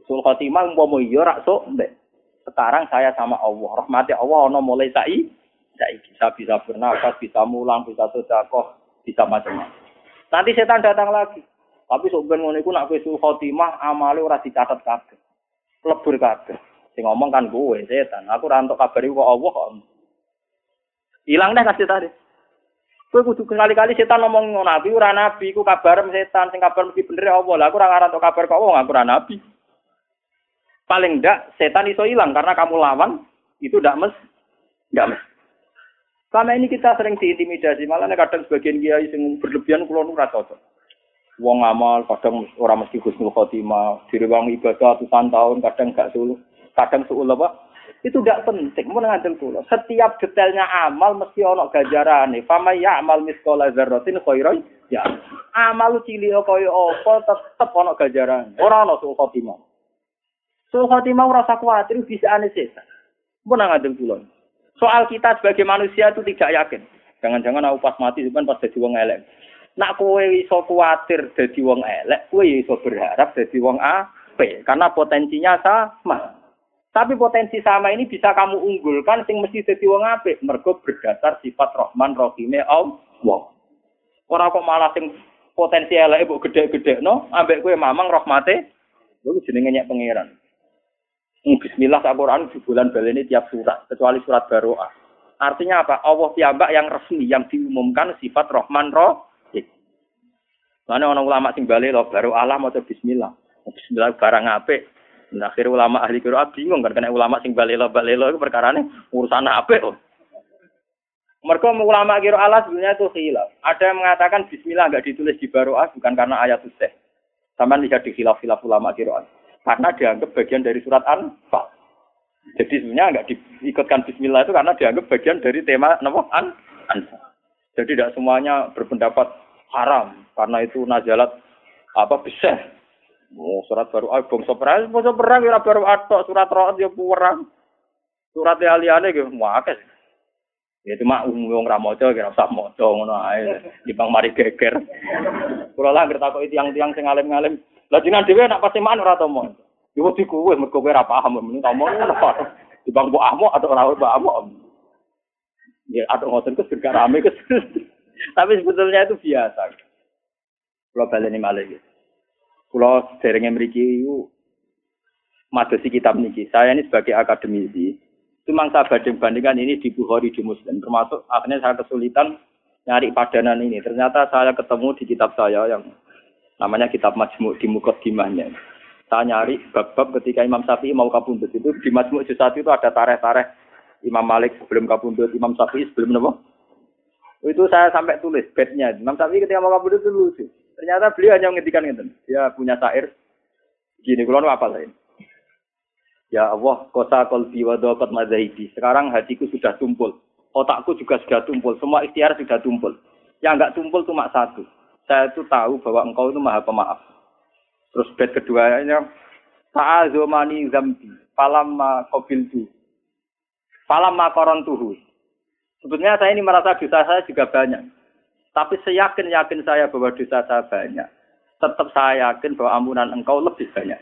Suul khotimah mau iya rak sok mbek. Sekarang saya sama Allah. Rahmati Allah ono mulai sai. Saya bisa bisa bernafas, bisa mulang, bisa sedekah, bisa macam-macam. Nanti setan datang lagi. Tapi sok ben iku nak kowe suul khotimah amale ora dicatat kabeh lebur kabeh. Sing ngomong kan gue setan. Aku ora entuk kabar kok Allah kok. Hilang deh kasih tadi. Kowe kudu kali-kali setan ngomong nabi ora nabi, ku kabar setan, sing kabar mesti bener ya Allah. Lah aku ora ngarep kabar kok wong aku ora nabi. Paling ndak setan iso hilang karena kamu lawan itu ndak mes ndak mes. Selama ini kita sering diintimidasi, malah kadang sebagian kiai sing berlebihan kulo ora cocok. Wong amal kadang ora mesti husnul khotimah. Direwangi ibadah ratusan tahun kadang gak suluh kadang suul apa itu tidak penting mau ngandel kula. Setiap detailnya amal mesti ono gajarane fama ya amal miskola zarratin khairan ya amal cilik kaya apa tetep ono gajaran ora ono suul khotimah. Suul khotimah ora usah kuwatir bisa ane setan. Mau ngandel kula. Soal kita sebagai manusia itu tidak yakin. Jangan-jangan aku pas mati kan pas jadi wong elek Nak kowe iso kuatir dadi wong elek, kowe iso berharap dadi wong apik karena potensinya sama. Tapi potensi sama ini bisa kamu unggulkan sing mesti dadi wong apik mergo berdasar sifat Rahman Rahime Allah. Ora kok malah sing potensi elek mbok gede-gede no, ambek kowe mamang rahmate, iku jenenge nyek pangeran. Bismillah Al-Quran di bulan baleni tiap surat, kecuali surat Baroah. Artinya apa? Allah tiambak yang resmi, yang diumumkan sifat Rahman Roh, Mana orang ulama sing balik lo baru Allah mau Bismillah. Bismillah barang apik. Nah, akhir ulama ahli Quran bingung kan karena ulama sing balik lo balik lo itu perkara ini urusan apik. Oh. Mereka ulama Allah sebenarnya itu khilaf. Ada yang mengatakan Bismillah nggak ditulis di Baroah bukan karena ayat useh. Sama lihat di khilaf-khilaf ulama kira Karena dianggap bagian dari surat Anfal. Jadi sebenarnya nggak diikutkan Bismillah itu karena dianggap bagian dari tema nama An Anfal. Jadi tidak semuanya berpendapat haram. Karena itu najalat apa bisa oh, surat baru ah bangsa perang. Bangsa perang ya baru atok surat roh ya perang. Surat liane gitu muakes ya cuma umum wong ra kira usah maca ngono ae. Dibang mari geger. Kula lah kok tiang-tiang sing alim-alim. Lah jenengan dhewe nak pasti man ora tomo yo di kuwe mergo kowe ora paham mending tomo ngono dibang mbok ahmo atau ora mbok ahmo ya atau ngoten kes rame kes Tapi sebetulnya itu biasa. Kalau balik ini malah gitu. Kalau seringnya memiliki madosi kitab niki. Saya ini sebagai akademisi, cuma saya banding bandingkan ini di Bukhari di Muslim. Termasuk akhirnya saya kesulitan nyari padanan ini. Ternyata saya ketemu di kitab saya yang namanya kitab Majmu di Mukaddimahnya. Saya nyari bab-bab ketika Imam Syafi'i mau kabundut itu di Majmu Jusati itu ada tareh-tareh Imam Malik sebelum kabundut, Imam Syafi'i sebelum apa? Itu saya sampai tulis bednya. Imam Syafi'i ketika mau kabur itu lucu. Ternyata beliau hanya menghentikan itu. Dia punya syair. Gini, kalau apa lain? Ya Allah, kota kolbi wa madhaidi. Sekarang hatiku sudah tumpul. Otakku juga sudah tumpul. Semua ikhtiar sudah tumpul. Yang enggak tumpul cuma satu. Saya itu tahu bahwa engkau itu maha pemaaf. Terus bed keduanya, Ta'azomani zambi, falamma qabiltu. Falamma tuhu. Sebetulnya saya ini merasa dosa saya juga banyak. Tapi seyakin-yakin saya bahwa dosa saya banyak. Tetap saya yakin bahwa ampunan engkau lebih banyak.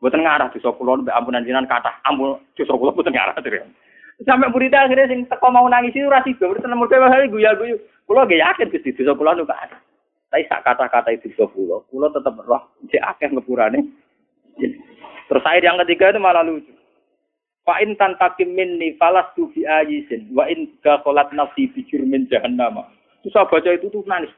Bukan ngarah dosa kulon, ampunan jinan kata ampun dosa kulon bukan ngarah. Sampai muridnya akhirnya sing teko mau nangis itu rasi gue, berarti nomor dua hari guya guyu. Kulo gak yakin gusti dosa kulon juga ada. Tapi sak kata-kata itu dosa kulo, tetap roh, akeh ngepurane. Terus air yang ketiga itu malah lucu. Fa in tantakim minni falastu fi ayisin wa in dakhalat nafsi fi jurmin jahannam. Itu saya baca itu tuh nangis.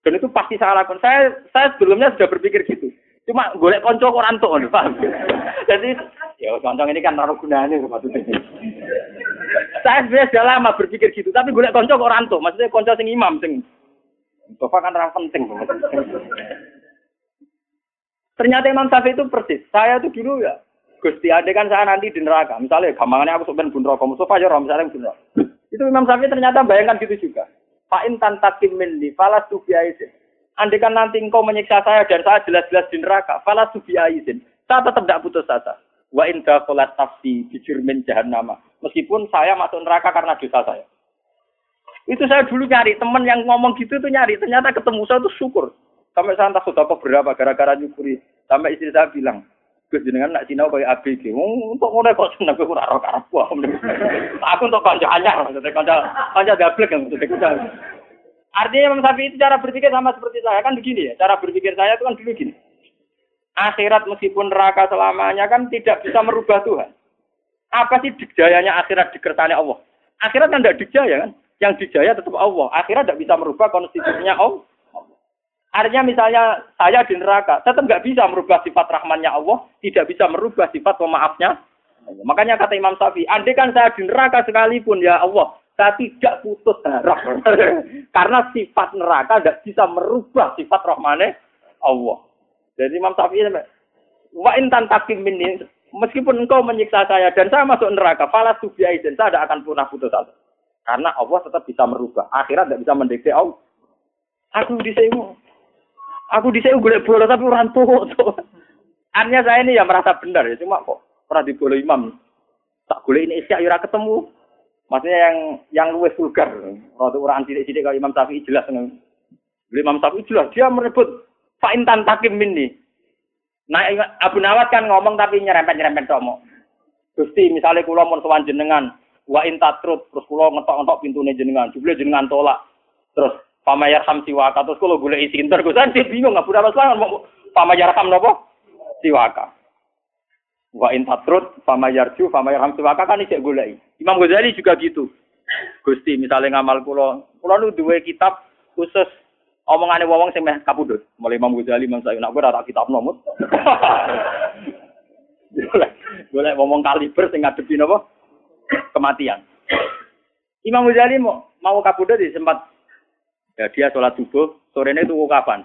Dan itu pasti saya lakukan. Saya saya sebelumnya sudah berpikir gitu. Cuma golek konco kok rantuk paham. Jadi ya konco ini kan naruh gunanya maksudnya. saya sebenarnya sudah lama berpikir gitu, tapi golek konco kok rantuk. Maksudnya konco sing imam sing Bapak kan orang penting. Ternyata Imam Syafi'i itu persis. Saya tuh dulu ya Gusti ada kan saya nanti di neraka. Misalnya gampangannya aku sebenarnya bun rokok Mustafa ya misalnya bun Itu Imam Syafi'i ternyata bayangkan gitu juga. Fa'in tantakim minni falas tubiaisin. Andaikan nanti engkau menyiksa saya dan saya jelas-jelas di neraka, falas tubiaisin. Saya tetap tidak putus asa. Wa in kolat tafsi bijurmin jahannama. Meskipun saya masuk neraka karena dosa saya. Itu saya dulu nyari teman yang ngomong gitu tuh nyari. Ternyata ketemu saya tuh syukur. Sampai saya entah sudah berapa gara-gara nyukuri. Sampai istri saya bilang, Gus jenengan nak sinau kayak ABG. Untuk ngono kok seneng kowe ora ora aku. Aku untuk kanca anyar, maksudnya kanca kanca gablek yang maksudnya kanca. Artinya Imam Syafi'i itu cara berpikir sama seperti saya kan begini ya. Cara berpikir saya itu kan dulu gini. Akhirat meskipun neraka selamanya kan tidak bisa merubah Tuhan. Apa sih dijayanya akhirat dikertane Allah? Akhirat kan tidak dijaya kan? Yang dijaya tetap Allah. Akhirat tidak bisa merubah konstitusinya Allah. Artinya misalnya saya di neraka, tetap nggak bisa merubah sifat rahmannya Allah, tidak bisa merubah sifat pemaafnya. Makanya kata Imam Syafi'i, andai kan saya di neraka sekalipun ya Allah, saya tidak putus harap. Karena sifat neraka tidak bisa merubah sifat rahmannya Allah. Jadi Imam Syafi'i wa intan takim ini, meskipun engkau menyiksa saya dan saya masuk neraka, falas dan saya tidak akan pernah putus asa. Karena Allah tetap bisa merubah. Akhirat tidak bisa mendekati Allah. Aku di sini Aku di saya golek bola tapi orang tua. Artinya saya ini ya merasa benar ya, cuma kok pernah di bola imam. Tak boleh ini isya ya ketemu. Maksudnya yang yang luwes vulgar. Waktu orang sidik-sidik kalau Imam Syafi'i jelas. Imam Syafi'i jelas dia merebut Fa'intan takim ini. Nah, Abu Nawat kan ngomong tapi nyerempet-nyerempet tomo. Gusti, misalnya kulo mau sowan jenengan, wa intatrut, terus kulo ngetok-ngetok pintunya jenengan, jubli jenengan tolak. Terus Pamayar ham siwaka terus kalau boleh isi inter gue dia bingung nggak pura apa mau pamayar ham nopo siwaka. Wa in tatrut pamayar ju pamayar ham siwaka kan isi gulai. Imam Ghazali juga gitu. Gusti misalnya ngamal pulau pulau nu dua kitab khusus omongane wong sing meh kapundhut. Mulai Imam Ghazali Imam Sa'id nak ora kitab nomor. Boleh, boleh ngomong kaliber sing ngadepi napa? Kematian. Imam Ghazali mau mau kapundhut sempat Ya dia sholat subuh, sore ini tuh kapan?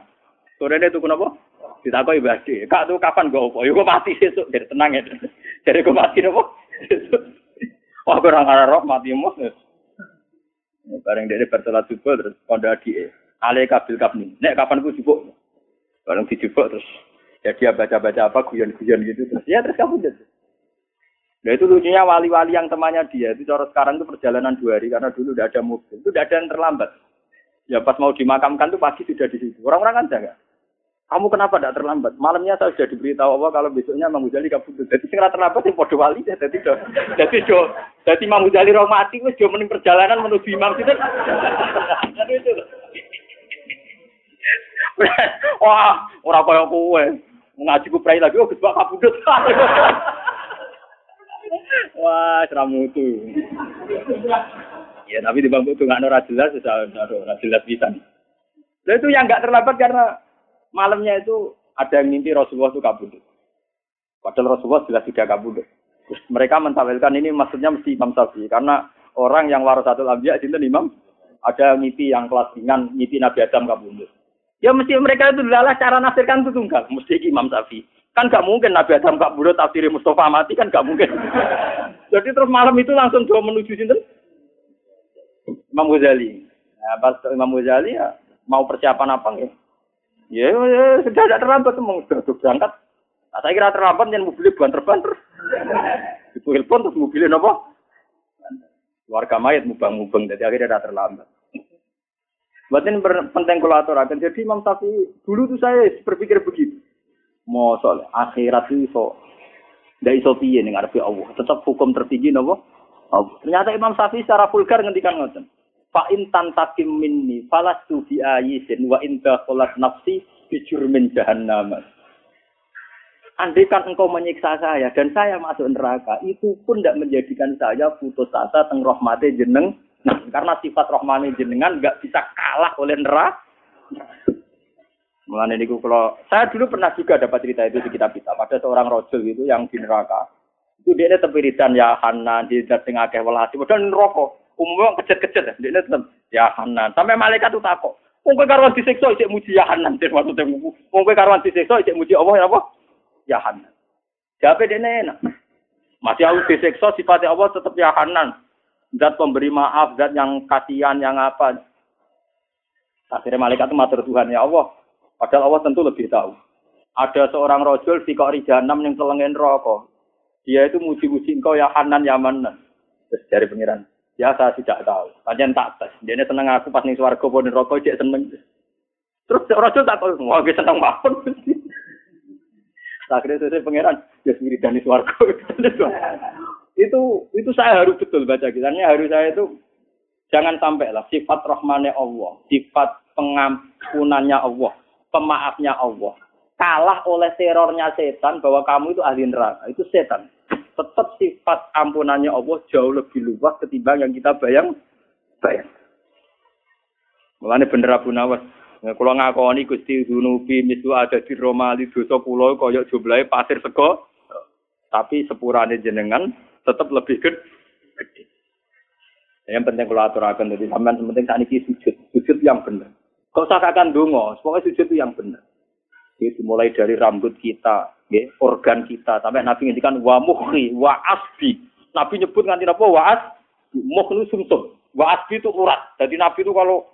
Sore ini tuh kenapa? Ditakoi Ade, "Kak tuh kapan gue opo?" Ya gue mati sesuk, jadi tenang ya. Jadi gue mati napa? Wah, kurang arah roh mati mus. Ya, bareng dia bersolat subuh terus kondo adi. Ale kabil kapni. Nek kapan gue jubuk? Bareng dijubuk terus ya dia baca-baca apa guyon-guyon gitu terus ya terus kamu jadi. Nah itu lucunya wali-wali yang temannya dia itu cara sekarang itu perjalanan dua hari karena dulu udah ada mobil itu udah ada yang terlambat. Ya pas mau dimakamkan tuh pagi sudah di situ. Orang-orang kan jaga. Kamu kenapa tidak terlambat? Malamnya saya sudah diberitahu Allah kalau besoknya Imam Ghazali kabur. Jadi segera terlambat yang podo wali ya. Jadi do, jadi do, jadi Imam Ghazali roh mati wis do mening perjalanan menuju Imam itu. Jadi itu. Wah, orang kaya kowe. Ngaji ku prai lagi, oh Gus Bak kabudut. Wah, seramutu. Ya, tapi di bangku nggak ora jelas, ora jelas bisa. Nah, itu yang nggak terlambat karena malamnya itu ada yang mimpi Rasulullah itu kabur. Padahal Rasulullah jelas tidak kabur. Terus mereka mentawilkan ini maksudnya mesti Imam Syafi'i karena orang yang warasatul anbiya itu imam ada mimpi yang kelas ringan, mimpi Nabi Adam kabur. Ya mesti mereka itu adalah cara nasirkan itu tunggal, mesti Imam Syafi'i. Kan gak mungkin Nabi Adam kabur tafsir Mustafa mati kan gak mungkin. Jadi terus malam itu langsung coba menuju sinten Imam Ghazali. Nah, pas Imam Ghazali ya mau persiapan apa ya? Ya, ya sudah tidak terlambat mau sudah berangkat. Nah, saya kira terlambat yang mobilnya banter-banter. Itu telepon terus mobilnya apa? Warga mayat mubang-mubang, jadi akhirnya tidak terlambat. Berarti ini penting akan Jadi Imam Syafi'i dulu tuh saya berpikir begitu. Mau soal akhirat itu so, tidak iso piye nih ngarepe Allah. Tetap hukum tertinggi nopo. Ternyata Imam Syafi'i secara vulgar ngendikan ngoten. Fa in tantakim minni falastu bi ayisin wa in dakhalat nafsi bi jurmin jahannam. Andaikan engkau menyiksa saya dan saya masuk neraka, itu pun tidak menjadikan saya putus asa teng rahmate jeneng. Nah, karena sifat rahmane jenengan nggak bisa kalah oleh neraka. Mulane niku kalau saya dulu pernah juga dapat cerita itu di kitab-kitab. Ada seorang rojul gitu yang di neraka. Dia tetap wiridan ya Hanan, di sing akeh welasi. Padahal rokok. Umumnya kecet-kecet. Dia tetap ya Hanan. Sampai malaikat itu takut. Wong kowe karuan disiksa isik muji ya Hanan terus maksudnya wong kowe karuan disiksa isik muji Allah ya apa? Ya Hanan. Jawabe dene enak. Masih aku disiksa sifatnya Allah tetap ya Hanan. zat pemberi maaf, zat yang kasihan, yang apa. Akhirnya malaikat itu matur Tuhan, ya Allah. Padahal Allah tentu lebih tahu. Ada seorang rojul di kok rijanam yang telengin rokok. Dia itu muji-muji engkau ya Hanan ya Manan. Terus dari pengiran. Ya saya tidak tahu. Kajian tak tes. Dia ini seneng aku pas nih suarga pun rokok dia seneng. Terus rojul tak tahu. Wah gue seneng banget. Akhirnya saya pangeran. Ya sendiri dari suarga. itu itu saya harus betul baca kisahnya. Harus saya itu jangan sampai lah sifat rahmane Allah, sifat pengampunannya Allah, pemaafnya Allah kalah oleh terornya setan bahwa kamu itu ahli neraka. Itu setan. Tetap sifat ampunannya Allah jauh lebih luas ketimbang yang kita bayang bayang. Mulane bener Abu Nawas. Kula ngakoni Gusti Dunubi misu ada di Romali dosa kula kaya jumlahe pasir sego. Tapi sepurane jenengan tetap lebih gede. Yang penting kalau aturakan jadi sampean penting saat ini sujud, sujud yang benar. Kau usah kakak dungo, pokoknya sujud itu yang benar. Itu mulai dari rambut kita, ya, organ kita, sampai Nabi ngendikan wa muhri, wa asbi. Nabi nyebut nganti apa? Wa as, muh itu sumsum. Wa asbi itu urat. Jadi Nabi itu kalau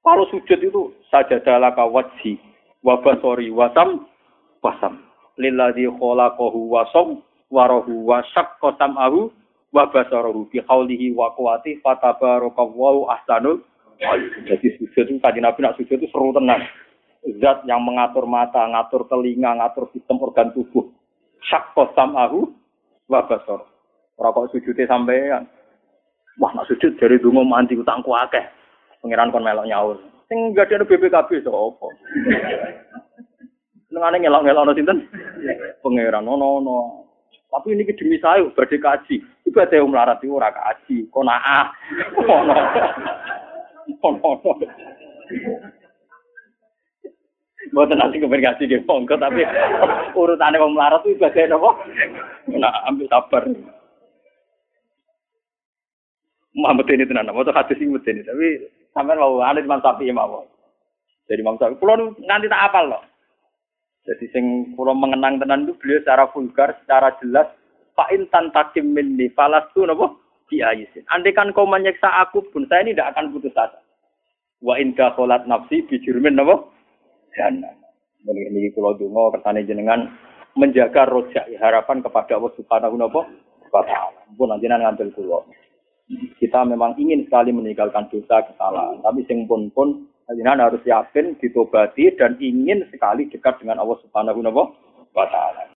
kalau sujud itu saja sajadah wajhi wa basori wasam wasam. Lilladzi khalaqahu wasam warahu wa syaqqa sam'ahu wa basarahu bi qaulihi wa quwwati fatabarakallahu ahsanul jadi sujud itu tadi Nabi nak sujud itu seru tenang zat yang mengatur mata, ngatur telinga, ngatur sistem organ tubuh. Syakko samahu wa basor. Ora kok sujude sampean. Wah, nak sujud dari dungo mandi utangku akeh. Pengiran kon melok nyaur. Sing gak ada BPKB sapa? Nengane ngelok-ngelok no sinten? Pengiran no no. Tapi ini demi saya badhe kaji. Ibadah melarat itu ora kaji, konaah. Ono. Ono. Mboten nanti komunikasi di monggo tapi urutane wong melarat itu bagian apa? Nah, ambil sabar. Muhammad ini tenan, mau hadis ini ini, tapi sampai mau aneh Imam Syafi'i mau. Jadi Imam Syafi'i, pulau nanti tak apal loh. Jadi sing pulau mengenang tenan itu beliau secara vulgar, secara jelas, Pak Intan takim minni falastu nopo biayisin. Andai kan kau menyiksa aku pun, saya ini tidak akan putus asa. Wa in kholat nafsi bijurmin nopo jannah. Ini kalau dungo kersane jenengan menjaga rojak harapan kepada Allah Subhanahu wa taala. Pun nanti ngambil kulo. Kita memang ingin sekali meninggalkan dosa kesalahan, tapi sing pun pun jenengan harus yakin ditobati dan ingin sekali dekat dengan Allah Subhanahu wa taala.